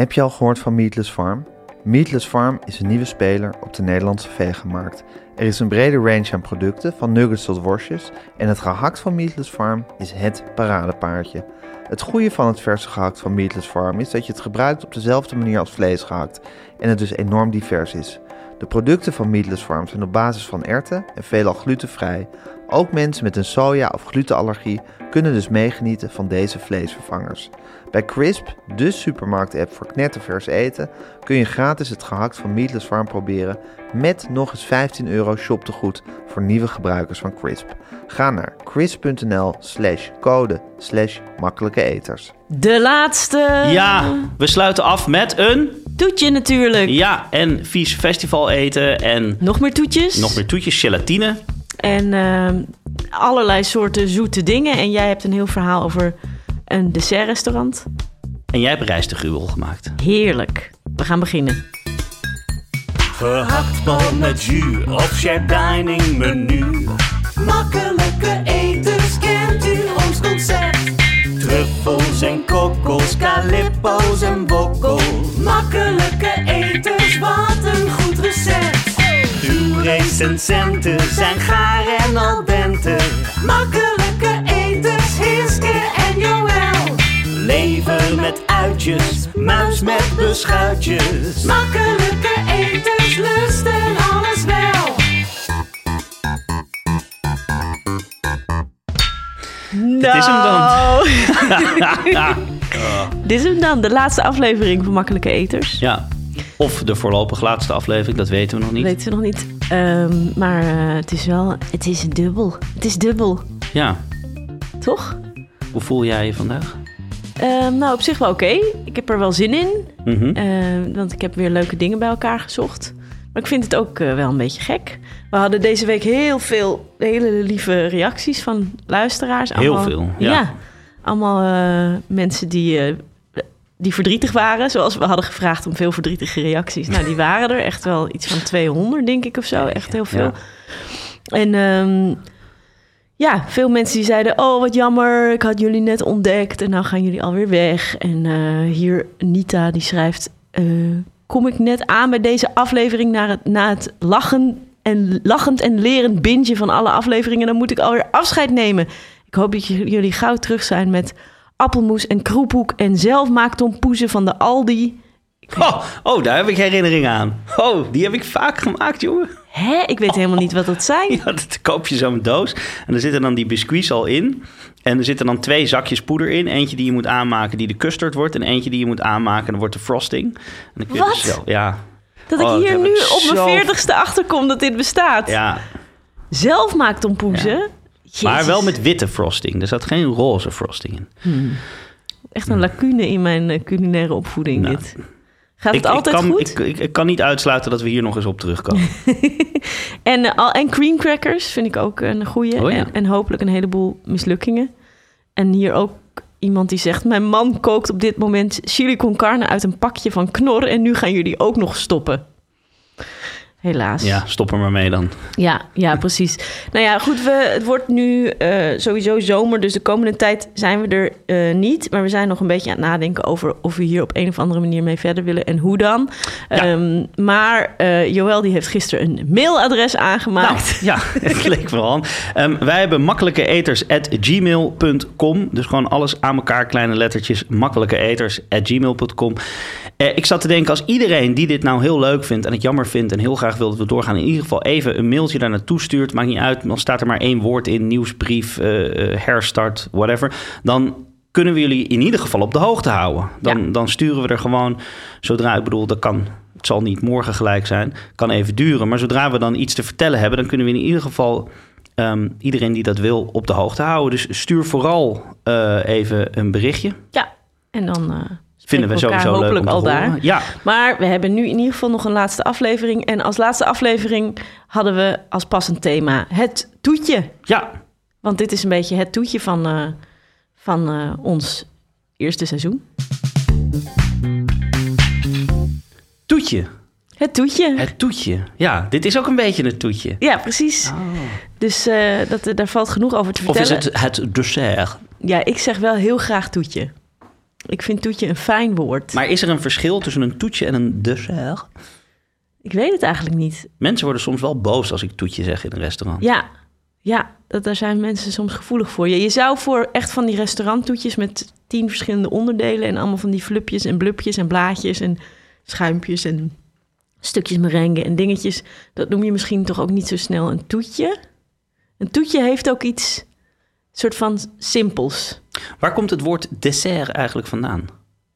Heb je al gehoord van Meatless Farm? Meatless Farm is een nieuwe speler op de Nederlandse veganmarkt. Er is een brede range aan producten, van nuggets tot worstjes, en het gehakt van Meatless Farm is het paradepaardje. Het goede van het verse gehakt van Meatless Farm is dat je het gebruikt op dezelfde manier als vlees gehakt en het dus enorm divers is. De producten van Meatless Farm zijn op basis van erwten en veelal glutenvrij. Ook mensen met een soja- of glutenallergie kunnen dus meegenieten van deze vleesvervangers. Bij Crisp, de supermarkt-app voor knettervers eten, kun je gratis het gehakt van Meatless Farm proberen met nog eens 15 euro shoptegoed voor nieuwe gebruikers van Crisp. Ga naar crisp.nl slash code slash makkelijke eters. De laatste. Ja, we sluiten af met een... Toetje natuurlijk. Ja, en vies festival eten en Nog meer toetjes. nog meer toetjes, gelatine. En ehm, allerlei soorten zoete dingen. En jij hebt een heel verhaal over een dessertrestaurant. En jij hebt rijstegruwel gemaakt. Heerlijk. We gaan beginnen. Gehaktbal met jus of share dining menu. Makkelijke eters, kent u ons concept? Truffels en kokkels, calippo's en wokkel. Makkelijke eters, wat een goed recept. Uw recensenten zijn gaar en al dente. Makkelijke met uitjes, muis met beschuitjes. Makkelijke eters, lusten alles wel. Nou. is hem dan. Dit is hem dan. De laatste aflevering van Makkelijke Eters. Ja, of de voorlopig laatste aflevering, dat weten we nog niet. Dat weten we nog niet. Ehm, maar eh, het is wel... Het is dubbel. Het is dubbel. Ja, Toch? hoe voel jij je vandaag? Ehm, nou, op zich wel oké. Ik heb er wel zin in. Mhm. Ehm, want ik heb weer leuke dingen bij elkaar gezocht. Maar ik vind het ook eh, wel een beetje gek. We hadden deze week heel veel hele lieve reacties van luisteraars. Heel veel, ja. allemaal eh, mensen die, eh, die verdrietig waren. Zoals we hadden gevraagd om veel verdrietige reacties. Nou, die waren er echt wel iets van 200, denk ik, of zo. Echt heel veel. Ja. En ehm, ja, veel mensen die zeiden... oh, wat jammer, ik had jullie net ontdekt... en nou gaan jullie alweer weg. En eh, hier Nita, die schrijft... eh, kom ik net aan bij deze aflevering... na het, na het lachen en, lachend en lerend bintje van alle afleveringen... dan moet ik alweer afscheid nemen. Ik hoop dat jullie gauw terug zijn met appelmoes en kroephoek... en zelfmaaktompoezen van de Aldi... Oh, oh, daar heb ik herinneringen aan. Oh, die heb ik vaak gemaakt, jongen. Hè? Ik weet helemaal niet wat dat zijn. Ja, dat koop je zo'n doos. En er zitten dan die biscuits al in. En er zitten dan twee zakjes poeder in. Eentje die je moet aanmaken die de custard wordt. En eentje die je moet aanmaken en dan wordt de frosting. En dan Wat? dus wel- ja, Dat ik Oh, hier nu ik op mijn veertigste achterkom dat dit bestaat. ja. Zelf maakt tompoezen. Maar Jezus. wel met witte frosting. Er zat geen roze frosting in. Echt een lacune in mijn eh, culinaire opvoeding Nou, dit. Gaat het ik, altijd ik kan, goed? Ik, ik, kan niet uitsluiten dat we hier nog eens op terugkomen. En, al- en cream crackers vind ik ook een goeie. Oh ja. en, en hopelijk een heleboel mislukkingen. En hier ook iemand die zegt... Mijn man kookt op dit moment chili con carne uit een pakje van Knor... en nu gaan jullie ook nog stoppen. Helaas. ja, stop er maar mee dan. Ja, ja, precies. Nou ja, goed, we, het wordt nu eh, sowieso zomer, dus de komende tijd zijn we er eh, niet. Maar we zijn nog een beetje aan het nadenken over of we hier op een of andere manier mee verder willen en hoe dan. Ja. Ehm, maar eh Joël die heeft gisteren een mailadres aangemaakt. Nou, ja, het leek wel aan. Ehm, wij hebben makkelijke eters at gmail.com. Dus gewoon alles aan elkaar, kleine lettertjes. Makkelijke eters at gmail.com. Eh, ik zat te denken, als iedereen die dit nou heel leuk vindt en het jammer vindt en heel graag wil dat we doorgaan, in ieder geval even een mailtje daar naartoe stuurt. Maakt niet uit, dan staat er maar één woord in, nieuwsbrief, eh, eh, herstart, whatever. Dan kunnen we jullie in ieder geval op de hoogte houden. Dan, Ja. dan sturen we er gewoon, zodra ik bedoel, dat kan het zal niet morgen gelijk zijn, kan even duren. Maar zodra we dan iets te vertellen hebben, dan kunnen we in ieder geval ehm, iedereen die dat wil op de hoogte houden. Dus stuur vooral eh, even een berichtje. Ja, en dan Vinden we sowieso leuk om hopelijk te al horen. daar. Ja, Maar we hebben nu in ieder geval nog een laatste aflevering. En als laatste aflevering hadden we als passend thema het toetje. ja, Want dit is een beetje het toetje van, eh, van eh, ons eerste seizoen. toetje. Het toetje. Het toetje. Ja, dit is ook een beetje een toetje. Ja, precies. Dus eh, dat, daar valt genoeg over te Of vertellen. is het het dessert? Ja, ik zeg wel heel graag toetje. Ik vind toetje een fijn woord. Maar is er een verschil tussen een toetje en een dessert? Ik weet het eigenlijk niet. Mensen worden soms wel boos als ik toetje zeg in een restaurant. Ja, ja dat, daar zijn mensen soms gevoelig voor. Je, je zou voor echt van die restauranttoetjes met tien verschillende onderdelen... en allemaal van die flupjes en blupjes en blaadjes en schuimpjes en stukjes merengue en dingetjes... dat noem je misschien toch ook niet zo snel een toetje. Een toetje heeft ook iets soort van simpels. Waar komt het woord dessert eigenlijk vandaan?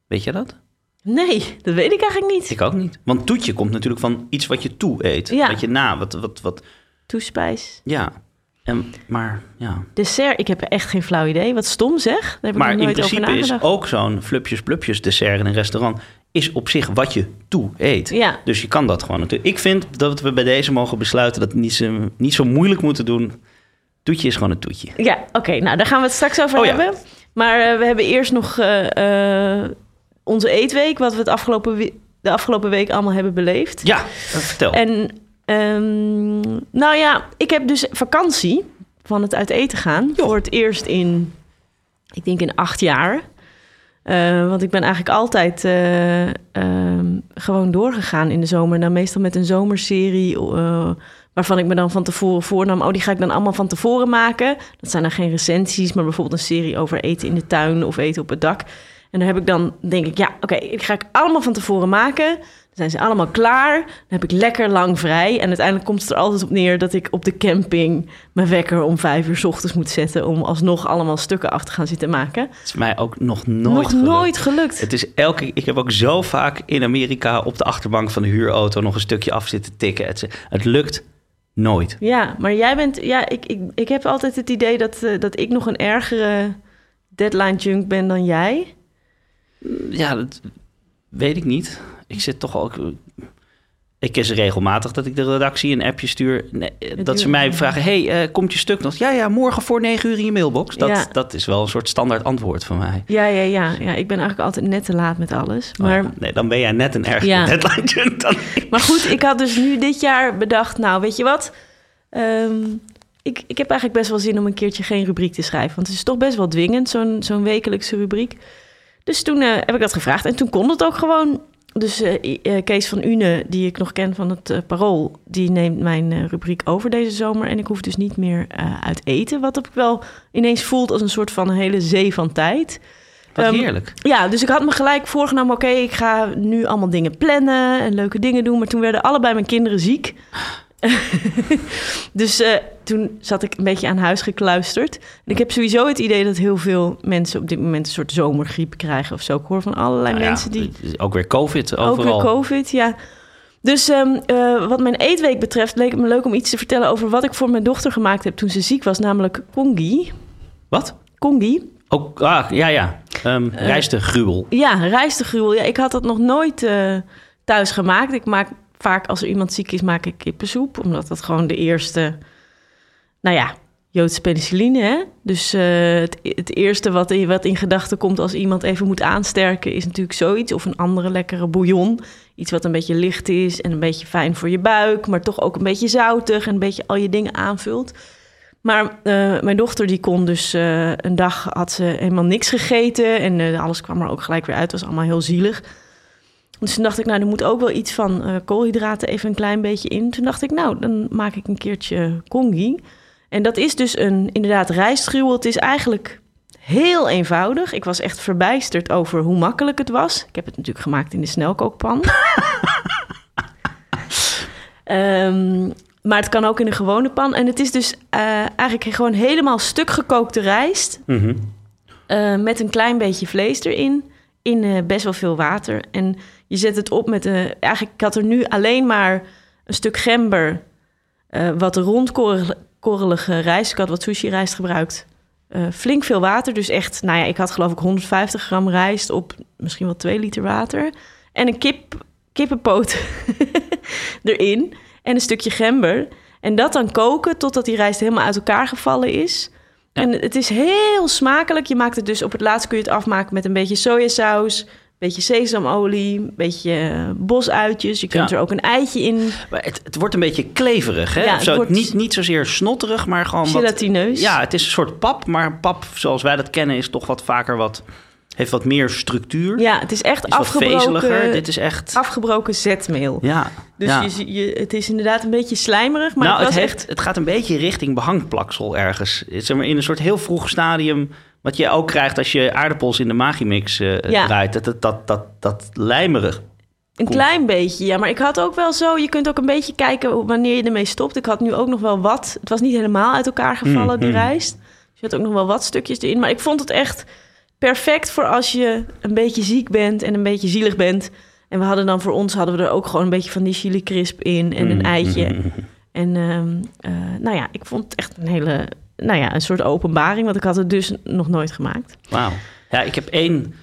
Weet je dat? Nee, dat weet ik eigenlijk niet. Ik ook niet. Want toetje komt natuurlijk van iets wat je toe eet. Ja. Wat je na, wat, wat, wat, Toespijs. ja. En, maar ja. Dessert, ik heb echt geen flauw idee. Wat stom zeg. Daar heb Maar ik in nooit over principe is ook zo'n flupjes blupjes dessert in een restaurant... is op zich wat je toe eet. Ja. Dus je kan dat gewoon natuurlijk. Ik vind dat we bij deze mogen besluiten... dat we niet zo, niet zo moeilijk moeten doen. Toetje is gewoon een toetje. Ja, oké. nou, daar gaan we het straks over Oh ja. hebben. Maar eh, we hebben eerst nog eh, eh, onze eetweek... wat we het afgelopen de afgelopen week allemaal hebben beleefd. Ja, vertel. En ehm, nou ja, ik heb dus vakantie van het uit eten gaan. Voor het eerst in, ik denk in acht jaar. Eh, want ik ben eigenlijk altijd eh, ehm, gewoon doorgegaan in de zomer. Nou, meestal met een zomerserie eh, waarvan ik me dan van tevoren voornam... oh, die ga ik dan allemaal van tevoren maken. Dat zijn dan geen recensies, maar bijvoorbeeld een serie over eten in de tuin... of eten op het dak. En dan heb ik dan, denk ik, ja, oké, ik ga ik allemaal van tevoren maken... Zijn ze allemaal klaar. Dan heb ik lekker lang vrij. En uiteindelijk komt het er altijd op neer dat ik op de camping mijn wekker om vijf uur 's ochtends moet zetten. om alsnog allemaal stukken af te gaan zitten maken. Het is mij ook nog nooit Nog gelukt. nooit gelukt. Het is elke, ik heb ook zo vaak in Amerika op de achterbank van de huurauto nog een stukje af zitten tikken. Het, het lukt nooit. Ja, maar jij bent. Ja, ik, ik, ik heb altijd het idee dat, eh, dat ik nog een ergere deadline junk ben dan jij. Ja, dat weet ik niet. Ik zit toch ook. Ik kies regelmatig dat ik de redactie een appje stuur. Nee, dat ze mij vragen: hey, eh, komt je stuk nog? Ja, ja, morgen voor negen uur in je mailbox. Dat, Ja. dat is wel een soort standaard antwoord van mij. Ja, ja, ja, ja. Ik ben eigenlijk altijd net te laat met alles. Oh Maar, ja, nee, dan ben jij net een ergere Ja. deadline dan maar goed, ik had dus nu dit jaar bedacht. Nou, weet je wat? Ehm, ik, ik heb eigenlijk best wel zin om een keertje geen rubriek te schrijven. Want het is toch best wel dwingend, zo'n zo'n wekelijkse rubriek. Dus toen eh, heb ik dat gevraagd. En toen kon het ook gewoon. Dus eh, eh, Kees van Une, die ik nog ken van het eh, Parool... die neemt mijn rubriek over deze zomer. En ik hoef dus niet meer uit eten. Wat ook wel ineens voelt als een soort van een hele zee van tijd. Wat Ehm, heerlijk. Ja, dus ik had me gelijk voorgenomen... oké, ik ga nu allemaal dingen plannen en leuke dingen doen. Maar toen werden allebei mijn kinderen ziek. dus eh, toen zat ik een beetje aan huis gekluisterd. En ik heb sowieso het idee dat heel veel mensen op dit moment... een soort zomergriep krijgen of zo. Ik hoor van allerlei Nou ja, mensen die... ook weer COVID Ook overal. weer COVID, ja. Dus ehm, eh, wat mijn eetweek betreft... leek het me leuk om iets te vertellen over wat ik voor mijn dochter gemaakt heb... toen ze ziek was, namelijk kongi. Wat? Kongi. Ook, ah, ja, ja. Um, rijstegruwel. Ja, rijstegruwel. Ja, ik had dat nog nooit thuis gemaakt. Ik maak vaak als er iemand ziek is, maak ik kippensoep. Omdat dat gewoon de eerste, nou ja, Joodse penicilline, hè? Dus eh, het, eerste wat in, wat in gedachten komt als iemand even moet aansterken... is natuurlijk zoiets. Of een andere lekkere bouillon. Iets wat een beetje licht is en een beetje fijn voor je buik... maar toch ook een beetje zoutig en een beetje al je dingen aanvult. Maar eh, mijn dochter die kon dus eh, een dag had ze helemaal niks gegeten en alles kwam er ook gelijk weer uit. Was allemaal heel zielig. Dus toen dacht ik, nou, er moet ook wel iets van eh, koolhydraten even een klein beetje in. Toen dacht ik, nou, dan maak ik een keertje kongi. En dat is dus een inderdaad rijstgruwel. Het is eigenlijk heel eenvoudig. Ik was echt verbijsterd over hoe makkelijk het was. Ik heb het natuurlijk gemaakt in de snelkookpan. Ehm, maar het kan ook in een gewone pan. En het is dus eh, eigenlijk gewoon helemaal stuk gekookte rijst. Mhm. eh, met een klein beetje vlees erin. In best wel veel water. En je zet het op met een... Eigenlijk, ik had er nu alleen maar een stuk gember. eh, wat rondkorrelige rijst. Ik had wat sushi-rijst gebruikt. Eh, flink veel water. Dus echt, nou ja, ik had geloof ik 150 gram rijst op misschien wel 2 liter water. En een kip, kippenpoot erin. En een stukje gember. En dat dan koken totdat die rijst helemaal uit elkaar gevallen is. Ja. En het is heel smakelijk. Je maakt het dus op het laatst kun je het afmaken met een beetje sojasaus, beetje sesamolie, een beetje bosuitjes. Je kunt Ja. er ook een eitje in. Maar het, het wordt een beetje kleverig, hè? Ja, zo, wordt- niet, niet zozeer snotterig, maar gewoon wat... Gelatineus. Ja, het is een soort pap, maar pap zoals wij dat kennen is toch wat vaker wat Heeft wat meer structuur. Ja, het is echt is afgebroken, Dit is echt... afgebroken zetmeel. Ja. Dus ja. je, je, het is inderdaad een beetje slijmerig, maar nou, het het, was heeft, echt... het gaat een beetje richting behangplaksel ergens. Zeg maar in een soort heel vroeg stadium. Wat je ook krijgt als je aardappels in de Magimix Ja. draait. Dat, dat, dat, dat, dat lijmerig. Een klein beetje, ja. Maar ik had ook wel zo... Je kunt ook een beetje kijken wanneer je ermee stopt. Ik had nu ook nog wel wat... Het was niet helemaal uit elkaar gevallen, die Mhm. rijst. Dus je had ook nog wel wat stukjes erin. Maar ik vond het echt perfect voor als je een beetje ziek bent... en een beetje zielig bent. En we hadden dan voor ons... hadden we er ook gewoon een beetje van die chili crisp in... en een Mm, eitje. mm, mm. En ehm, eh, nou ja, ik vond het echt een hele... Nou ja, een soort openbaring. Want ik had het dus nog nooit gemaakt. Wauw. Ja, ik heb één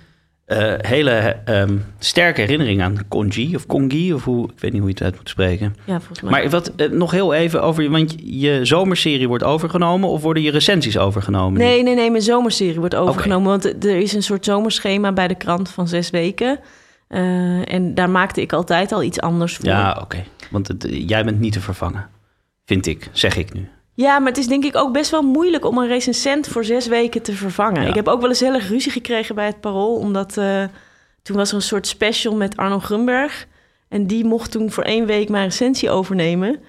eh, hele ehm, sterke herinnering aan Congi of Congi. Of hoe, ik weet niet hoe je het uit moet spreken. Ja, volgens mij. Maar wat, eh, nog heel even over, want je zomerserie wordt overgenomen of worden je recensies overgenomen? nu? Nee, nee, nee, mijn zomerserie wordt overgenomen. Want er is een soort zomerschema bij de krant van zes weken. Eh, en daar maakte ik altijd al iets anders voor. Ja, oké. Want het, jij bent niet te vervangen. Vind ik, zeg ik nu. Ja, maar het is denk ik ook best wel moeilijk om een recensent voor zes weken te vervangen. Ja. Ik heb ook wel eens heel erg ruzie gekregen bij het Parool, omdat eh, toen was er een soort special met Arno Grunberg. En die mocht toen voor één week mijn recensie overnemen.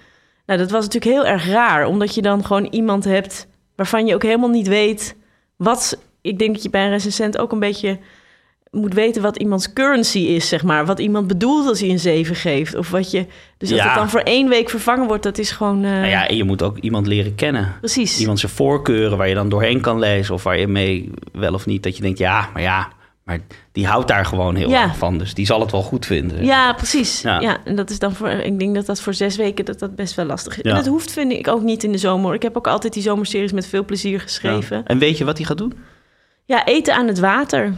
Nou, dat was natuurlijk heel erg raar, omdat je dan gewoon iemand hebt waarvan je ook helemaal niet weet wat. Ik denk dat je bij een recensent ook een beetje moet weten wat iemands currency is, zeg maar. Wat iemand bedoelt als hij een 7 geeft. Of wat je. Dus dat Ja. het dan voor één week vervangen wordt, dat is gewoon. eh, Nou ja, en je moet ook iemand leren kennen. precies. Iemand zijn voorkeuren waar je dan doorheen kan lezen. Of waar je mee wel of niet dat je denkt, ja, maar ja. Maar die houdt daar gewoon heel Ja. erg van. Dus die zal het wel goed vinden. Ja, precies. Ja. Ja. en dat is dan voor. Ik denk dat dat voor zes weken dat dat best wel lastig is. Ja. En dat hoeft, vind ik, ook niet in de zomer. Ik heb ook altijd die zomerseries met veel plezier Ja. geschreven. Ja, En weet je wat hij gaat doen? eten aan het water.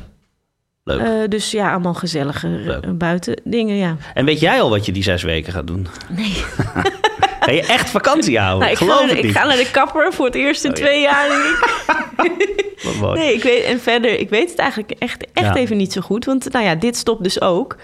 Leuk. Eh, dus ja, allemaal gezellige eh, buiten dingen, ja. en weet jij al wat je die zes weken gaat doen? Nee. Ga je echt vakantie houden? Nou, ik, Geloof ga, het naar de- ik niet. ga naar de kapper voor het eerst in Oh, ja. twee jaar. Nee, ik weet, en verder, ik weet het eigenlijk echt, echt Ja. even niet zo goed. Want nou ja, dit stopt dus ook.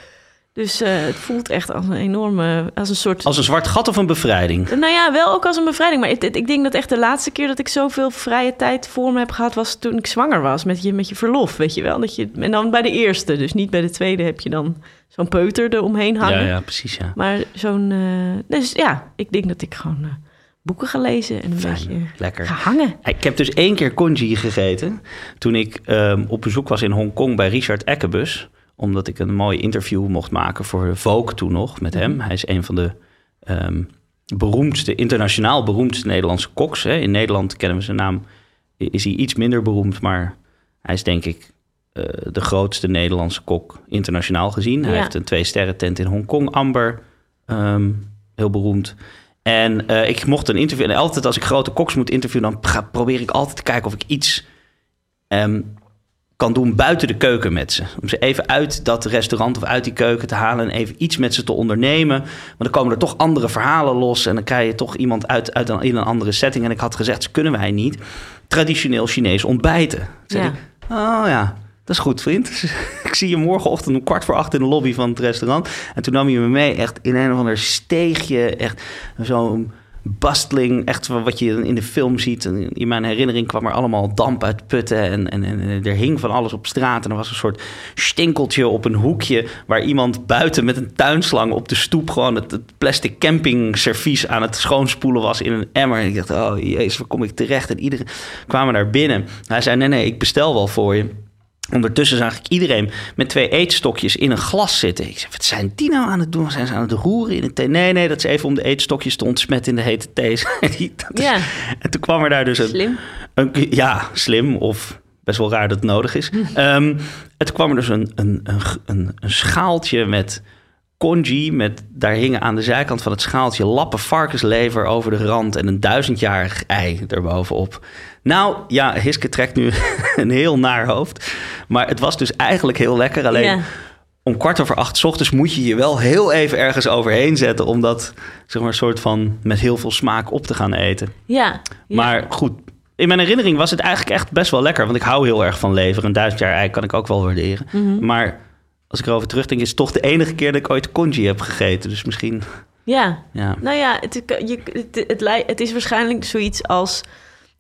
Dus eh, het voelt echt als een enorme, als een soort... Als een zwart gat of een bevrijding? Nou ja, wel ook als een bevrijding. Maar het- ik denk dat echt de laatste keer dat ik zoveel vrije tijd voor me heb gehad... was toen ik zwanger was met je, met je verlof, weet je wel. Dat je, en dan bij de eerste, dus niet bij de tweede... heb je dan zo'n peuter eromheen hangen. Ja, ja, precies, ja. Maar zo'n... eh, dus ja, ik denk dat ik gewoon eh, boeken ga lezen en een Fijn, beetje lekker. ga hangen. Ik heb dus één keer congee gegeten. Toen ik ehm, op bezoek was in Hongkong bij Richard Ekkebus. Omdat ik een mooi interview mocht maken voor Vogue toen nog met hem. Hij is een van de ehm, beroemdste, internationaal beroemdste Nederlandse koks. Hè. In Nederland kennen we zijn naam. Is hij iets minder beroemd, maar hij is denk ik eh, de grootste Nederlandse kok internationaal gezien. Hij Ja. heeft een twee sterren tent in Hongkong, Amber. ehm, heel beroemd. En eh, ik mocht een interview. En altijd als ik grote koks moet interviewen, dan probeer ik altijd te kijken of ik iets ehm, kan doen buiten de keuken met ze. Om ze even uit dat restaurant of uit die keuken te halen en even iets met ze te ondernemen. Want dan komen er toch andere verhalen los en dan krijg je toch iemand uit, uit een, in een andere setting. En ik had gezegd, "Dat kunnen wij niet traditioneel Chinees ontbijten. Toen zei Ja. ik, oh ja, dat is goed, vriend. ik zie je morgenochtend om kwart voor acht in de lobby van het restaurant. En toen nam hij me mee echt in een of ander steegje. Echt zo'n bastling, echt wat je in de film ziet. In mijn herinnering kwam er allemaal damp uit putten. En, en, en er hing van alles op straat. En er was een soort stinkeltje op een hoekje... waar iemand buiten met een tuinslang op de stoep... gewoon het, het plastic camping servies aan het schoonspoelen was in een emmer. En ik dacht, oh jezus, waar kom ik terecht? En iedereen kwam daar binnen. Hij zei, nee, nee, ik bestel wel voor je. Ondertussen zag ik iedereen met twee eetstokjes in een glas zitten. Ik zei, wat zijn die nou aan het doen? Zijn ze aan het roeren in het thee? Nee, nee, dat is even om de eetstokjes te ontsmetten in de hete thee. is- Ja, En toen kwam er daar dus een, slim. een- ja, slim of best wel raar dat het nodig is. En toen kwam er dus een, een, een, een, een schaaltje met congee. Met, daar hingen aan de zijkant van het schaaltje lappen varkenslever over de rand... en een duizendjarig ei erbovenop. Nou, ja, Hiske trekt nu een heel naar hoofd. Maar het was dus eigenlijk heel lekker. Alleen Ja. om kwart over acht 's ochtends moet je je wel heel even ergens overheen zetten... om dat, zeg maar, soort van met heel veel smaak op te gaan eten. Ja, ja. Maar goed, in mijn herinnering was het eigenlijk echt best wel lekker. Want ik hou heel erg van lever. Een duizend jaar ei kan ik ook wel waarderen. Mhm. Maar als ik erover terugdenk, is het toch de enige keer dat ik ooit congee heb gegeten. Dus misschien, ja. ja. Nou ja, het, je, het, het, lij- het is waarschijnlijk zoiets als...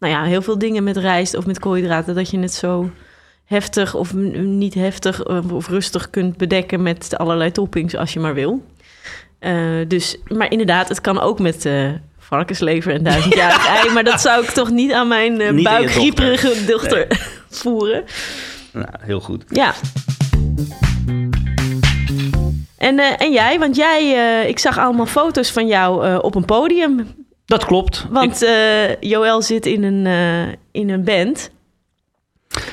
Nou ja, heel veel dingen met rijst of met koolhydraten... dat je het zo heftig of niet heftig eh, of rustig kunt bedekken met allerlei toppings als je maar wil. Eh, dus, maar inderdaad, het kan ook met eh varkenslever en duizendjarig ei. Maar dat zou ik toch niet aan mijn je buikgrieperige dochter voeren. Nou, heel goed. Ja. En, en jij, want jij, ik zag allemaal foto's van jou op een podium. Dat klopt. Want eh Joël zit in een, eh, in een band.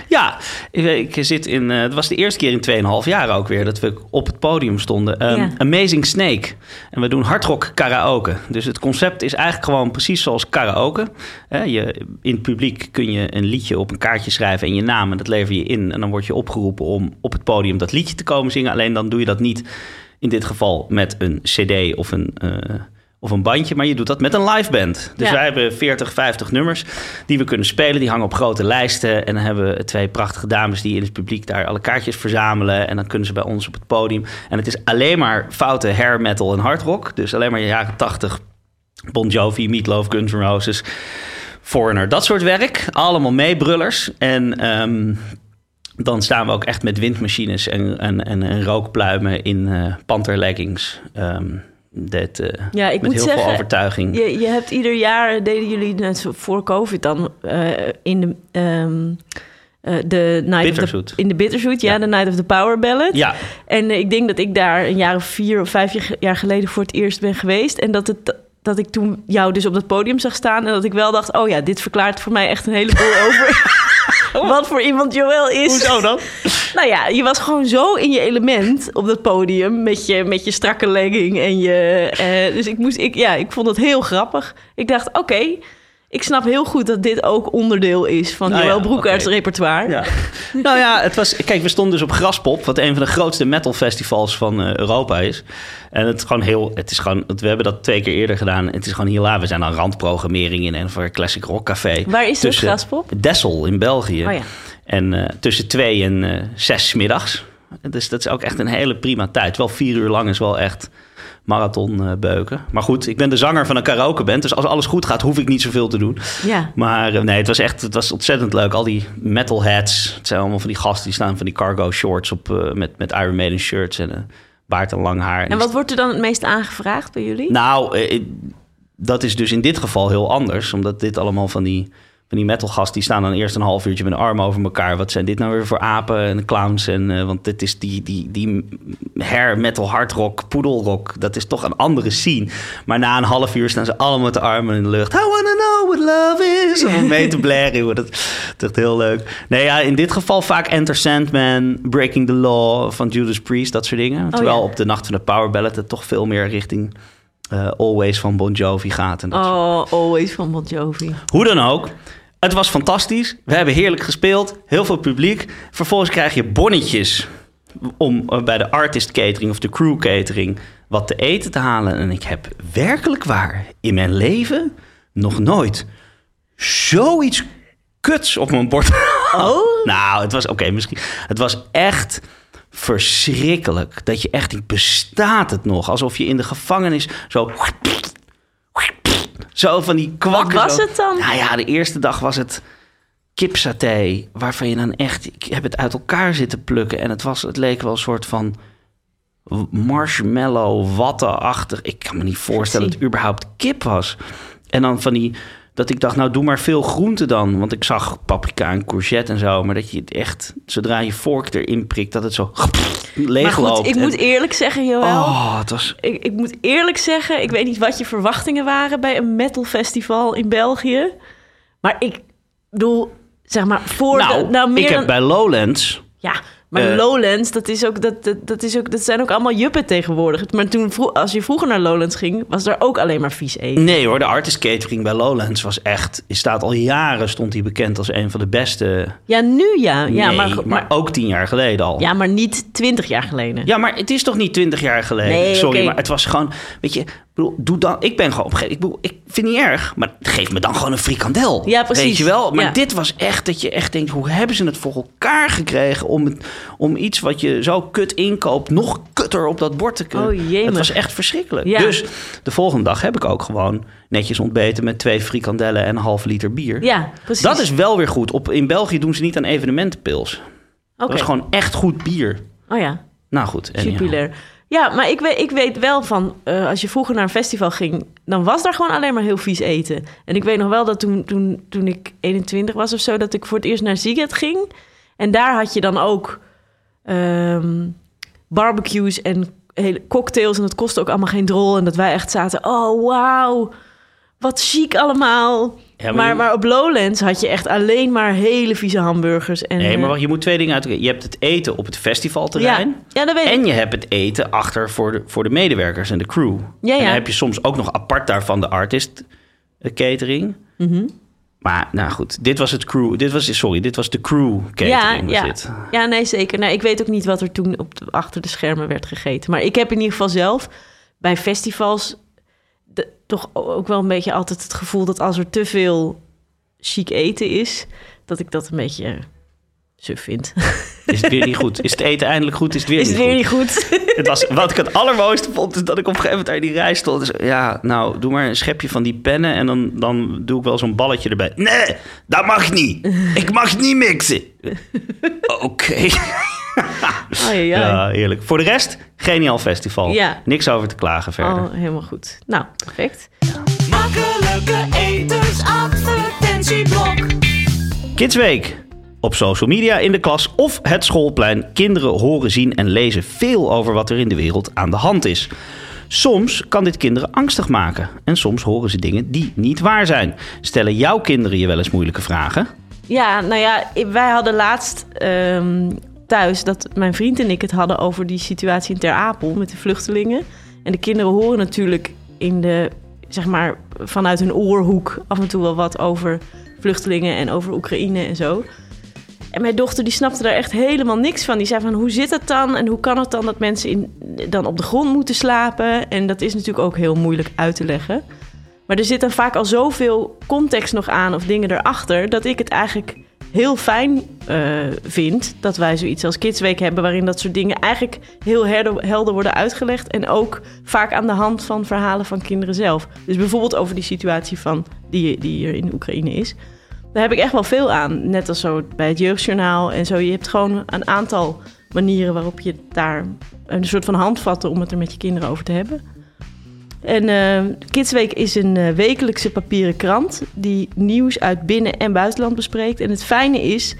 Ja, ik, ik zit in. eh, het was de eerste keer in 2,5 jaar ook weer dat we op het podium stonden. Ehm, Ja. Amazing Snake. En we doen hardrock karaoke. Dus het concept is eigenlijk gewoon precies zoals karaoke. Je, in het publiek kun je een liedje op een kaartje schrijven en je naam. En dat lever je in. En dan word je opgeroepen om op het podium dat liedje te komen zingen. Alleen dan doe je dat niet in dit geval met een CD of een. Of een bandje, maar je doet dat met een live band. Dus Ja. wij hebben 40, 50 nummers die we kunnen spelen. Die hangen op grote lijsten. En dan hebben we twee prachtige dames die in het publiek daar alle kaartjes verzamelen. En dan kunnen ze bij ons op het podium. En het is alleen maar foute hair metal en hard rock. Dus alleen maar jaren 80. Bon Jovi, Meatloaf, Guns N' Roses, Foreigner. Dat soort werk. Allemaal meebrullers. En ehm, dan staan we ook echt met windmachines en, en, en, en rookpluimen in eh panterleggings. Ehm dit, eh, Ja, ik met moet heel zeggen, veel overtuiging. Je, je hebt ieder jaar, deden jullie net voor COVID dan, eh, in de... ehm, eh, de night of the, in de Bitterzoet, ja, Ja. de Night of the Power Ballad. Ja, En ik denk dat ik daar een jaar of vier of vijf jaar- jaar geleden voor het eerst ben geweest. En dat, het, dat ik toen jou dus op dat podium zag staan. En dat ik wel dacht, oh ja, dit verklaart voor mij echt een heleboel over wat voor iemand Joël is. hoezo dan? Nou ja, je was gewoon zo in je element op dat podium met je, met je strakke legging en je. eh, dus ik moest, ik, ja, ik vond het heel grappig. Ik dacht, oké, ik snap heel goed dat dit ook onderdeel is van Nou Joël repertoire. Ja. nou ja, het was. Kijk, we stonden dus op Graspop, wat een van de grootste metalfestivals van eh, Europa is. En het is gewoon heel. Het is gewoon. We hebben dat twee keer eerder gedaan. Het is gewoon hilarisch. We zijn aan randprogrammering in een voor een classic rock café. Waar is het, Tussen Graspop? Dessel in België. Oh ja. En eh, tussen twee en eh, zes middags. Dus dat is ook echt een hele prima tijd. Wel vier uur lang is wel echt marathon eh, beuken. Maar goed, ik ben de zanger van een karaokeband. Dus als alles goed gaat, hoef ik niet zoveel te doen. Ja. Maar eh, nee, het was echt het was ontzettend leuk. Al die metalheads. Het zijn allemaal van die gasten die staan van die cargo shorts op eh, met, met Iron Maiden shirts en een baard en lang haar. En wat wordt er dan het meest aangevraagd bij jullie? nou, dat is dus in dit geval heel anders. Omdat dit allemaal van die, van die metalgasten... die staan dan eerst een half uurtje met een arm over elkaar. Wat zijn dit nou weer voor apen en clowns? En, eh, want dit is die, die, die hair metal hardrock, poedelrock. Dat is toch een andere scene. Maar na een half uur staan ze allemaal met de armen in de lucht. I wanna know what love is. Om mee te blaren. Dat is echt heel leuk. Nee, ja, in dit geval vaak Enter Sandman... Breaking the Law van Judas Priest, dat soort dingen. Terwijl ja. op de Nacht van de Power Ballad... het toch veel meer richting... eh, Always van Bon Jovi gaat. En dat soort- Oh, always van Bon Jovi. Hoe dan ook, het was fantastisch. We hebben heerlijk gespeeld, heel veel publiek. Vervolgens krijg je bonnetjes om eh, bij de artist catering of de crew catering wat te eten te halen. En ik heb werkelijk waar in mijn leven nog nooit zoiets kuts op mijn bord. Oh? nou, het was oké, misschien. Het was echt verschrikkelijk. Dat je echt, bestaat het nog? Alsof je in de gevangenis zo. Zo van die kwakken. Wat was zo. het dan? Nou ja, de eerste dag was het kipsaté. Waarvan je dan echt... Ik heb het uit elkaar zitten plukken. En het, was, het leek wel een soort van marshmallow, wattenachtig. Ik kan me niet voorstellen dat het überhaupt kip was. En dan van die... Dat ik dacht, nou doe maar veel groente dan. Want ik zag paprika en courgette en zo. Maar dat je het echt, zodra je vork erin prikt, dat het zo Maar leegloopt. goed, ik En- moet eerlijk zeggen, Joël. Oh, het was... Ik, ik moet eerlijk zeggen, ik weet niet wat je verwachtingen waren bij een metalfestival in België. Maar ik bedoel, zeg maar, voor Nou, de, nou meer ik heb dan- bij Lowlands... Ja, maar Eh. Lowlands, dat, is ook, dat, dat, dat, is ook, dat zijn ook allemaal juppen tegenwoordig. Maar toen, als je vroeger naar Lowlands ging, was er ook alleen maar vies eten. Nee hoor, de artist catering bij Lowlands was echt... Staat al jaren, stond hij bekend als een van de beste... Ja, nu ja. Ja, maar, maar, maar, ook tien jaar geleden al. ja, maar niet twintig jaar geleden. Ja, maar het is toch niet twintig jaar geleden? Nee, Sorry, maar het was gewoon... Weet je, bedoel, doe dan... Ik ben gewoon ik, bedoel, ik vind het niet erg, maar geef me dan gewoon een frikandel. Ja, precies. Weet je wel? Maar Ja. dit was echt dat je echt denkt... Hoe hebben ze het voor elkaar gekregen om, het, om iets wat je zo kut inkoopt... nog kutter op dat bord te kunnen? Oh. Het was echt verschrikkelijk. Ja. Dus de volgende dag heb ik ook gewoon netjes ontbeten... met twee frikandellen en een half liter bier. Ja, precies. Dat is wel weer goed. Op, in België doen ze niet aan evenementenpils. Dat was gewoon echt goed bier. Oh ja, Nou goed. Jupiler. Ja, maar ik weet, ik weet wel van, eh, als je vroeger naar een festival ging, dan was daar gewoon alleen maar heel vies eten. En ik weet nog wel dat toen, toen, toen ik 21 was of zo, dat ik voor het eerst naar Ziget ging. En daar had je dan ook ehm, barbecues en hele cocktails. En dat kostte ook allemaal geen drol. En dat wij echt zaten, oh wauw, wat chic allemaal. Ja, maar maar, op Lowlands had je echt alleen maar hele vieze hamburgers. En, Nee, maar eh, wacht, je moet twee dingen uit. Je hebt het eten op het festivalterrein. ja, ja, dat weet ik. En je hebt het eten achter voor de, voor de medewerkers en de crew. Ja, En ja. dan heb je soms ook nog apart daarvan de artist eh, catering. Mhm. Maar nou goed, dit was het crew. Dit was, sorry, dit was de crew catering. ja. dit. Ja, nee, zeker. Nou, ik weet ook niet wat er toen op de, achter de schermen werd gegeten. Maar ik heb in ieder geval zelf bij festivals toch ook wel een beetje altijd het gevoel dat als er te veel chic eten is, dat ik dat een beetje suf vind. Is het weer niet goed? Is het eten eindelijk goed? Is het weer is niet het weer goed? niet goed? Het was, wat ik het allermooiste vond, is dat ik op een gegeven moment in die rij stond. Dus, ja, nou, doe maar een schepje van die pennen en dan, dan doe ik wel zo'n balletje erbij. Nee, dat mag niet. Ik mag niet mixen. Oké. ja, ja. Ja, heerlijk. Voor de rest, geniaal festival. Ja. Niks over te klagen verder. Oh, helemaal goed. Nou, perfect. Makkelijke etersadvertentieblok. Kidsweek. Op social media, in de klas of het schoolplein. Kinderen horen, zien en lezen veel over wat er in de wereld aan de hand is. Soms kan dit kinderen angstig maken. En soms horen ze dingen die niet waar zijn. Stellen jouw kinderen je wel eens moeilijke vragen? Ja, nou ja, wij hadden laatst ehm, thuis dat mijn vriend en ik het hadden over die situatie in Ter Apel met de vluchtelingen. En de kinderen horen natuurlijk in de, zeg maar, vanuit hun oorhoek af en toe wel wat over vluchtelingen en over Oekraïne en zo. En mijn dochter die snapte daar echt helemaal niks van. Die zei van, hoe zit het dan? En hoe kan het dan dat mensen in, dan op de grond moeten slapen? En dat is natuurlijk ook heel moeilijk uit te leggen. Maar er zit dan vaak al zoveel context nog aan of dingen erachter... dat ik het eigenlijk heel fijn eh, vind dat wij zoiets als Kidsweek hebben... waarin dat soort dingen eigenlijk heel helder worden uitgelegd... en ook vaak aan de hand van verhalen van kinderen zelf. Dus bijvoorbeeld over die situatie van die, die hier in Oekraïne is... Daar heb ik echt wel veel aan. Net als zo bij het jeugdjournaal en zo. Je hebt gewoon een aantal manieren waarop je daar een soort van handvatten om het er met je kinderen over te hebben. En eh, Kidsweek is een eh, wekelijkse papieren krant die nieuws uit binnen- en buitenland bespreekt. En het fijne is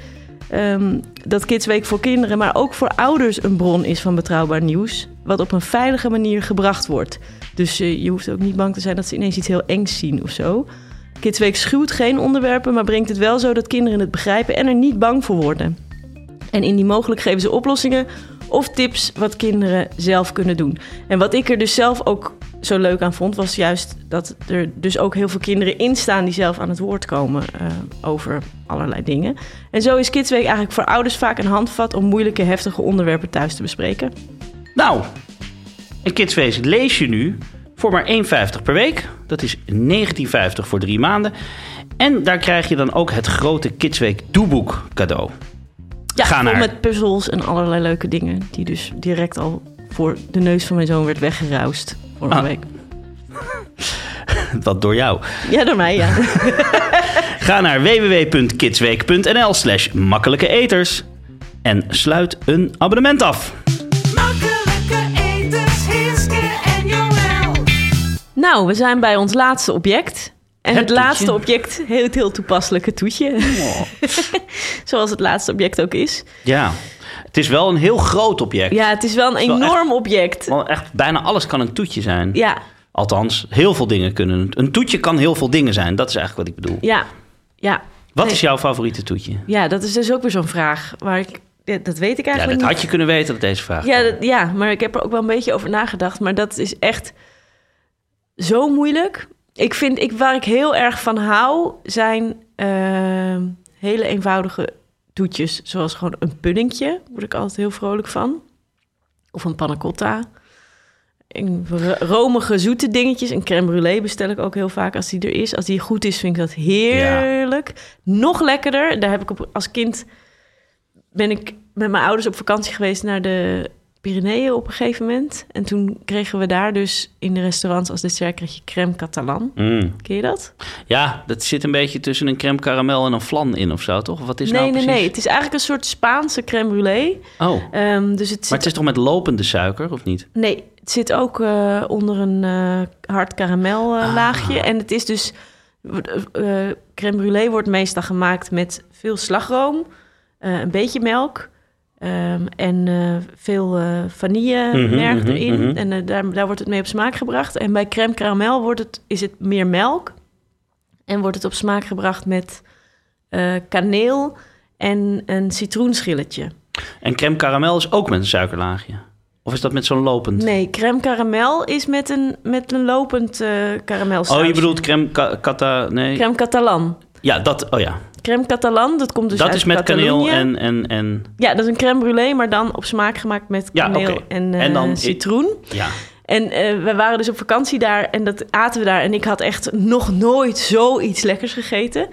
ehm, dat Kidsweek voor kinderen, maar ook voor ouders een bron is van betrouwbaar nieuws. Wat op een veilige manier gebracht wordt. Dus eh, je hoeft ook niet bang te zijn dat ze ineens iets heel engs zien of zo. Kidsweek schuwt geen onderwerpen, maar brengt het wel zo dat kinderen het begrijpen en er niet bang voor worden. En indien mogelijk geven ze oplossingen of tips wat kinderen zelf kunnen doen. En wat ik er dus zelf ook zo leuk aan vond, was juist dat er dus ook heel veel kinderen in staan die zelf aan het woord komen eh, over allerlei dingen. En zo is Kidsweek eigenlijk voor ouders vaak een handvat om moeilijke, heftige onderwerpen thuis te bespreken. Nou, een Kidsfeest lees je nu voor maar 1,50 per week. Dat is 19,50 voor drie maanden. En daar krijg je dan ook het grote Kidsweek doeboek cadeau. Ja, Ga naar- met puzzels en allerlei leuke dingen die dus direct al voor de neus van mijn zoon werd weggeruist een Ah. week. Dat door jou. Ja, door mij, ja. Ga naar www.kidsweek.nl slash makkelijke eters. En sluit een abonnement af. Makkelijke eters, Hiske en Joël. Nou, we zijn bij ons laatste object. En Het het, laatste object heet heel toepasselijk het toetje. Zoals het laatste object ook is. Ja, het is wel een heel groot object. Ja, het is wel een wel enorm object. Want echt bijna alles kan een toetje zijn. Ja, Althans, heel veel dingen kunnen. Een toetje kan heel veel dingen zijn. Dat is eigenlijk wat ik bedoel. ja, ja. Wat Nee. is jouw favoriete toetje? Ja, dat is dus ook weer zo'n vraag. Waar ik, ja, dat weet ik Ja, eigenlijk dat niet. had je kunnen weten dat deze vraag Ja, dat- ja, maar ik heb er ook wel een beetje over nagedacht. Maar dat is echt zo moeilijk. Ik vind, ik, waar ik heel erg van hou, zijn ehm, hele eenvoudige toetjes. Zoals gewoon een puddingje, word ik altijd heel vrolijk van. Of een panna cotta. En ro- romige, zoete dingetjes. Een crème brûlée bestel ik ook heel vaak als die er is. Als die goed is, vind ik dat heerlijk. Nog lekkerder. Daar heb ik op, als kind ben ik met mijn ouders op vakantie geweest naar de Pyreneeën op een gegeven moment. En toen kregen we daar dus in de restaurants als dessert kreeg je crème catalan. Mm. Ken je dat? Ja, dat zit een beetje tussen een crème caramel en een flan in of zo, toch? Of Wat is nee, nou nee, precies? nee. Het is eigenlijk een soort Spaanse crème brûlée. Oh, Ehm, dus het zit, maar het is toch met lopende suiker, of niet? nee, het zit ook eh, onder een eh, hard karamel eh, Ah. laagje. En het is dus... crème brûlée wordt meestal gemaakt met veel slagroom, een beetje melk... ehm, en eh, veel vanillemerk mhm, erin. mhm. En eh, daar, daar wordt het mee op smaak gebracht. En bij crème caramel wordt het, is het meer melk. En wordt het op smaak gebracht met kaneel en een citroenschilletje. En crème caramel is ook met een suikerlaagje? Of is dat met zo'n lopend? Nee, crème caramel is met een, met een lopend karamelsausje. Oh, je bedoelt crème ca- cata... Nee. Crème catalan. Ja, dat... Oh ja. Crème catalan, dat komt dus dat uit is met kaneel Catalonië. en... en, en Ja, dat is een crème brûlée, maar dan op smaak gemaakt met Ja, kaneel oké. en, eh, En dan- citroen. ja. En eh, we waren dus op vakantie daar en dat aten we daar. En ik had echt nog nooit zoiets lekkers gegeten.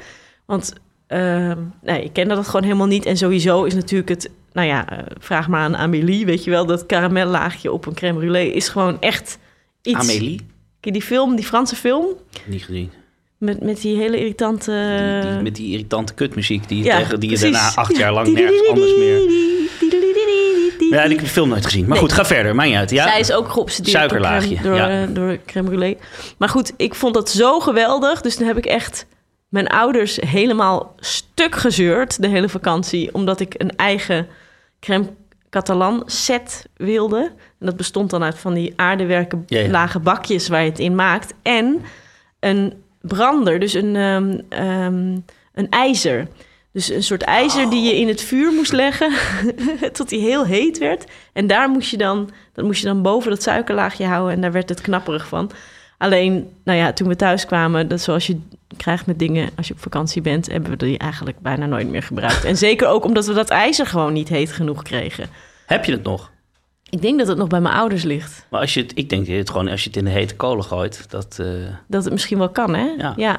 Want ehm, nee, ik kende dat gewoon helemaal niet. En sowieso is natuurlijk het... Nou ja, eh, vraag maar aan Amélie, weet je wel... dat karamellaagje op een crème brûlée is gewoon echt iets... Amélie? Ken die film, die Franse film? Niet gezien. Met, met die hele irritante... Die, die- met die irritante kutmuziek die, je ja, tegen, die je daarna acht jaar lang nergens anders meer... Ja, ik heb de film nooit gezien. Maar Nee. goed, ga verder. Maakt niet uit. Ja? Zij is ook geobsedeerd Suikerlaagje, door crème, ja. eh, door crème brûlée. Maar goed, ik vond dat zo geweldig. Dus toen heb ik echt mijn ouders helemaal stuk gezeurd de hele vakantie. Omdat ik een eigen crème catalan set wilde. En dat bestond dan uit van die aardewerken ja. lage bakjes waar je het in maakt. En een brander, dus een, ehm, ehm, een ijzer. Dus een soort ijzer die je in het vuur moest leggen tot die heel heet werd. En daar moest je dan, dat moest je dan boven dat suikerlaagje houden en daar werd het knapperig van. Alleen, nou ja, toen we thuis kwamen, dat zoals je krijgt met dingen als je op vakantie bent, hebben we die eigenlijk bijna nooit meer gebruikt. En zeker ook omdat we dat ijzer gewoon niet heet genoeg kregen. Heb je het nog? Ik denk dat het nog bij mijn ouders ligt. Maar als je het, ik denk het gewoon als je het in de hete kolen gooit, dat, eh, Dat het misschien wel kan, hè? Ja. ja. oh,